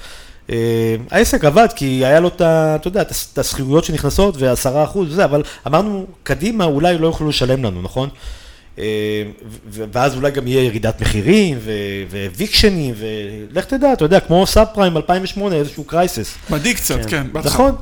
אה, העסק עבד כי היה לו את ה... אתה יודע, את השכירויות שנכנסות ועשרה אחוז וזה, אבל אמרנו, קדימה אולי לא יוכלו לשלם לנו, נכון? אה, ואז אולי גם יהיה ירידת מחירים וויקשנים, ולך תדע, אתה יודע, כמו סאב פריים 2008, איזשהו קרייסס. מדאיג קצת, כן. בהתחלה. נכון,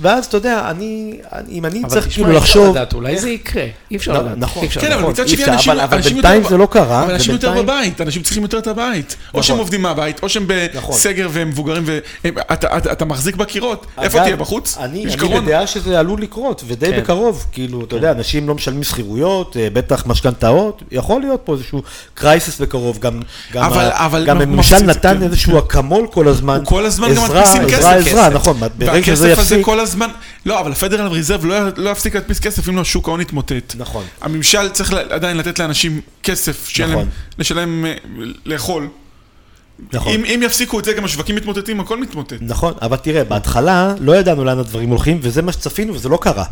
ואז אתה יודע, אני, אני- אם אני אבל צריך כאילו אי אפשר לחשוב... לדעת, אולי זה יקרה, אי אפשר לדעת. נכון. אי אפשר כן. אבל מצד אי שני אפשר, אנשים... אבל- אבל בינתיים זה לא קרה, אבל אנשים יותר בבית, אנשים צריכים יותר את הבית. או נכון. שהם עובדים מהבית, או שהם נכון. בסגר והם מבוגרים, ואתה מחזיק בקירות. איפה תהיה, בחוץ? אני. בדעה שזה עלול לקרות, ודי כן. בקרוב. כאילו, אתה יודע, אנשים לא משלמים שכירויות, אה, בטח משכנתאות, יכול להיות פה איזשהו קרייסס בקרוב. גם, גם, אבל- ה- אבל גם הממשל נתן כן. איזשהו אקמול כל הזמן. הוא כל הזמן גם עזרה, מדפיסים עזרה, כסף. עזרה, כסף. נכון, ברגע שזה והכסף הזה יפסיק, כל הזמן, לא, אבל הפדרל ריזרב לא, לא יפסיק להדפיס כסף אם לא שוק ההון יתמוטט. נכון. הממשל צריך עדיין לתת לאנשים כסף, להם, נכון. לשלם, אה, לאכול. נכון. אם, אם יפסיקו את זה, גם השווקים מתמוטטים, הכל מתמוטט. נכון, אבל תראה, בהתחלה לא ידענו לאן הדברים הולכים, וזה מה שצפינו, וזה לא קרה.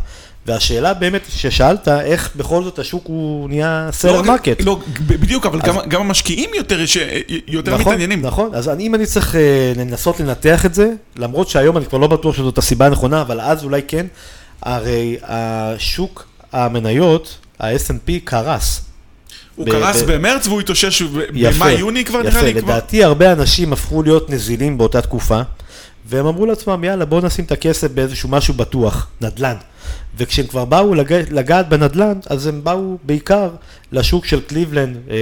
והשאלה באמת ששאלת, איך בכל זאת השוק הוא נהיה seller לא רק- market. לא, ב- בדיוק, אבל גם, גם המשקיעים יותר, יש, יותר נכון, מתעניינים. נכון, אז אני, אם אני צריך אה, לנסות לנתח את זה, למרות שהיום אני כבר לא בטוח שזאת הסיבה הנכונה, אבל אז אולי כן, הרי השוק המניות, ה-S&P קרס. הוא ב- קרס ב- במרץ והוא התאושש במאי-יוני כבר, נראה לי יפה, כבר. לדעתי הרבה אנשים הפכו להיות נזילים באותה תקופה, והם אמרו לעצמם, יאללה, בואו נשים את הכסף באיזשהו משהו בטוח, נדל"ן. וכשהם כבר באו לג... לגעת בנדל"ן, אז הם באו בעיקר לשוק של קליבלנד, אה,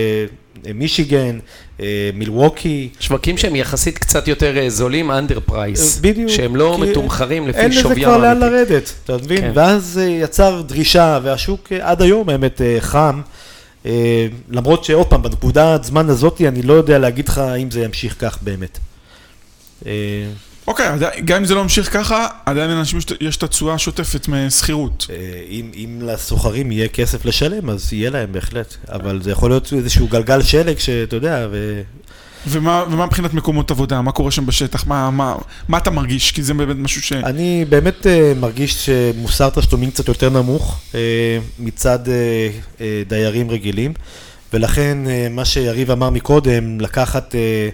אה, מישיגן, אה, מילווקי. שווקים שהם יחסית קצת יותר זולים, under price. בדיוק. שהם לא כי מתומחרים לפי אין לזה שוויים כבר לאן האמיתי. לרדת, אתה מבין? כן. ואז יצר דרישה, והשוק עד היום האמת חם. אה, למרות שעוד פעם, בנקודת זמן הזאת, אני לא יודע להגיד לך אם זה ימשיך כך באמת. אה, אוקיי, עדיין- גם אם זה לא ממשיך ככה, עדיין לאנשים יש- יש את התשואה השוטפת משכירות. אה, אם, אם לסוחרים יהיה כסף לשלם, אז יהיה להם בהחלט. אבל זה יכול להיות איזשהו גלגל שלג שאתה יודע, ו... ומה, ומה מבחינת מקומות עבודה? מה קורה שם בשטח? מה, מה, מה אתה מרגיש? כי זה באמת משהו ש... אני באמת אה, מרגיש שמוסר תשלומים קצת יותר נמוך אה, מצד אה, אה, דיירים רגילים, ולכן אה, מה שיריב אמר מקודם, לקחת אה,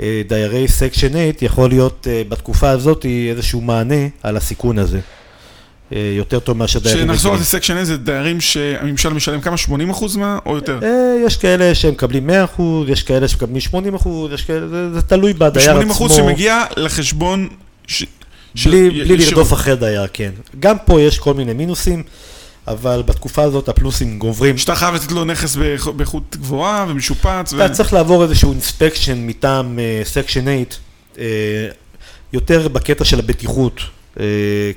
אה, דיירי section 8, יכול להיות אה, בתקופה הזאת איזשהו מענה על הסיכון הזה. אה, יותר טוב מאשר דיירים רגילים. כשנחזור לסקשן A זה דיירים שהממשל משלם כמה? 80 אחוז מה? או יותר? אה, יש כאלה שמקבלים 100%, יש כאלה שמקבלים 80%, יש כאלה, זה, זה תלוי בדייר עצמו. 80 אחוז שמגיע לחשבון ש... בלי, י- בלי. לרדוף אחרי דייר, כן. גם פה יש כל מיני מינוסים, אבל בתקופה הזאת הפלוסים גוברים. שאתה חייב לתת לו נכס באיכ- באיכות גבוהה ומשופץ. ו- אתה צריך לעבור איזשהו inspection מטעם section 8, אה, יותר בקטע של הבטיחות, אה,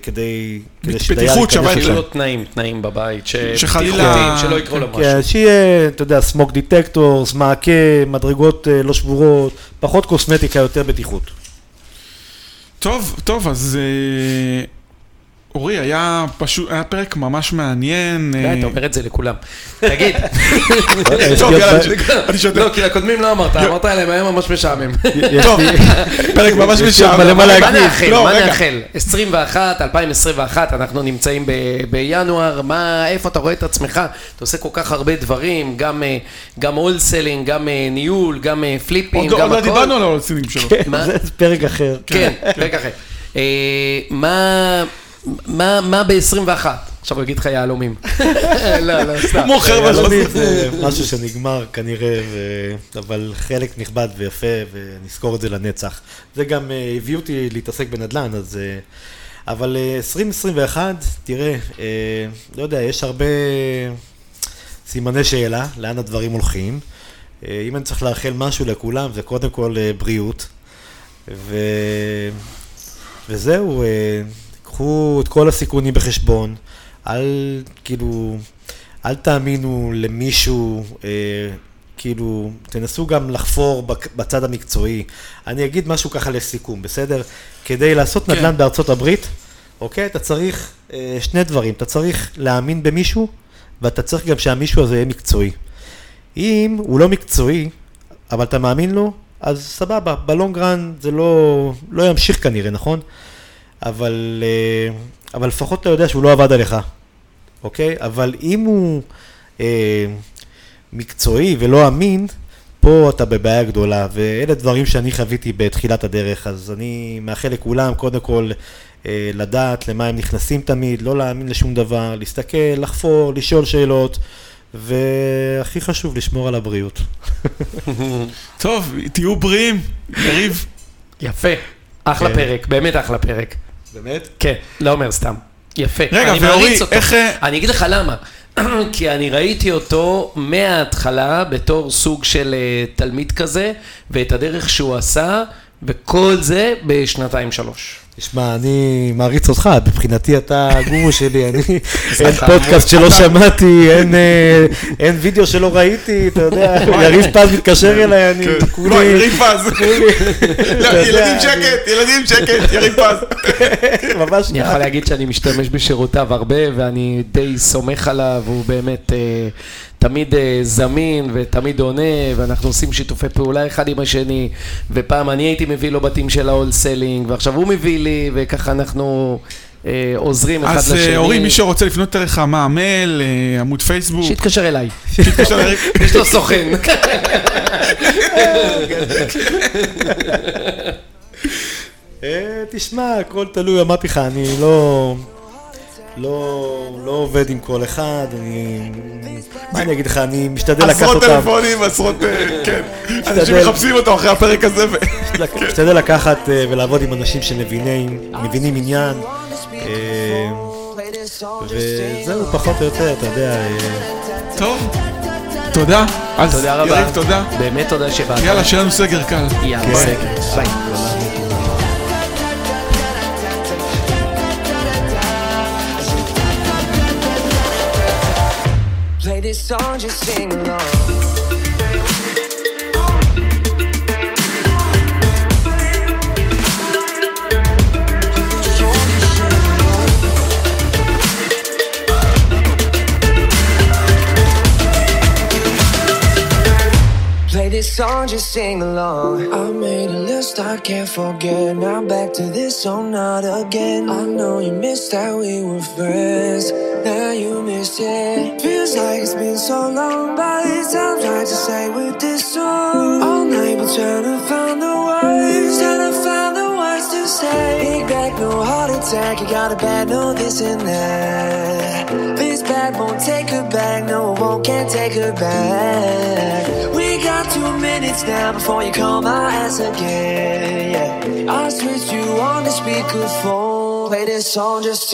כדי, כדי שדייר בטיחות ייכנס שהבית לשם. שיהיו לו תנאים, תנאים בבית, ש- שחלילה- שלא יקרו לו משהו. כן, שיהיה, אתה יודע, smoke detectors, מעקה, מדרגות אה, לא שבורות, פחות קוסמטיקה, יותר בטיחות. טוב, טוב, אז אה, אורי, היה פשוט, היה פרק ממש מעניין. אה, אתה אומר את זה לכולם. תגיד. שותק. לא, כי לקודמים לא אמרת, אמרת להם, היה ממש משעמם. טוב, פרק ממש משעמם. מה. נאחל? לא, מה. נאחל? 21, 2021, אנחנו נמצאים ב- בינואר, מה, איפה אתה רואה את עצמך? אתה עושה כל כך הרבה דברים, גם אה, גם wholesaling, גם אה, ניהול, גם אה, פליפים, לא- גם עוד לא הכל. דיברנו על wholesaling שלו. מה? זה פרק אחר. כן, רגע אחר. אה, מה... מה, מה ב-21? עכשיו הוא יגיד לך יהלומים. לא, לא, סתם. הוא מוכר יהלומים זה משהו שנגמר כנראה, ו... אבל חלק נכבד ויפה, ונזכור את זה לנצח. זה גם אה, הביא אותי להתעסק בנדל"ן, אז... אה, אבל אה, 2021, תראה, אה, לא יודע, יש הרבה סימני שאלה, לאן הדברים הולכים. אם אני צריך לאחל משהו לכולם, זה קודם כל בריאות. ו... וזהו, קחו את כל הסיכונים בחשבון, אל, כאילו, אל תאמינו למישהו, אה, כאילו, תנסו גם לחפור בצד המקצועי. אני אגיד משהו ככה לסיכום, בסדר? כדי לעשות כן. נדל"ן בארצות הברית, אוקיי? אתה צריך אה, שני דברים, אתה צריך להאמין במישהו, ואתה צריך גם שהמישהו הזה יהיה מקצועי. אם הוא לא מקצועי, אבל אתה מאמין לו, אז סבבה, בלונגרן זה לא, לא ימשיך כנראה, נכון? אבל, אה, אבל לפחות אתה יודע שהוא לא עבד עליך, אוקיי? אבל אם הוא אה, מקצועי ולא אמין, פה אתה בבעיה גדולה, ואלה דברים שאני חוויתי בתחילת הדרך, אז אני מאחל לכולם, קודם כל, אה, לדעת למה הם נכנסים תמיד, לא להאמין לשום דבר, להסתכל, לחפור, לשאול שאלות, והכי חשוב, לשמור על הבריאות. טוב, תהיו בריאים, יריב. יפה. אחלה כן. פרק, באמת אחלה פרק. באמת? כן, לא אומר סתם. יפה. רגע, אני ואורי. איך, אה, אני אגיד לך למה. כי אני ראיתי אותו מההתחלה בתור סוג של אה, תלמיד כזה, ואת הדרך שהוא עשה, וכל זה בשנתיים שלוש. תשמע, אני מעריץ אותך, מבחינתי אתה הגורו שלי, אני, אין פודקאסט שלא שמעתי, אין, אה, אין וידאו שלא ראיתי, אתה יודע, יריב פז מתקשר אליי, אני כן. כולי... לא, יריב פז. לא, ילדים שקט, ילדים שקט, יריב פז. ממש אני יכול להגיד שאני משתמש בשירותיו הרבה, ואני די סומך עליו, הוא באמת אה, תמיד אה, זמין ותמיד עונה, ואנחנו עושים שיתופי פעולה אחד עם השני, ופעם אני הייתי מביא לו בתים של ה wholesaling, ועכשיו הוא מביא לי, וככה אנחנו אה, עוזרים אחד אז לשני. אה, אורי, מי שרוצה לפנות אליך, מה, מייל, אה, עמוד פייסבוק, שיתקשר אליי. יש לו סוכן. אה, תשמע, הכל תלוי, אמרתי לך, אני לא... לא, לא עובד עם כל אחד, אני... מה אני אגיד לך, אני משתדל לקחת עשרות אותם, טלפונים, עשרות, אה, כן. אנשים מחפשים אותו אחרי הפרק הזה. ו- משתדל לקחת אה, ולעבוד עם אנשים שמבינים מבינים עניין, אה, וזהו, פחות או יותר, אתה יודע, טוב, תודה. תודה רבה. יריב, תודה. באמת תודה שבאת. יאללה, שיהיה לנו סגר קל. יאללה, כן. בסדר. ביי. This song, just sing along. Song, just sing along. I made a list I can't forget. Now back to this, oh, not again. I know you missed that we were friends. Now you miss it. Feels like it's been so long, but it's time trying to say with this song. All night, we're trying to find the words, trying to find the words to say. Attack. You got a bad, no this and that. This bad won't take her back. No, it won't, can't take her back. We got two minutes now before you call my ass again. Yeah, I switched you on the speakerphone. Play this song just.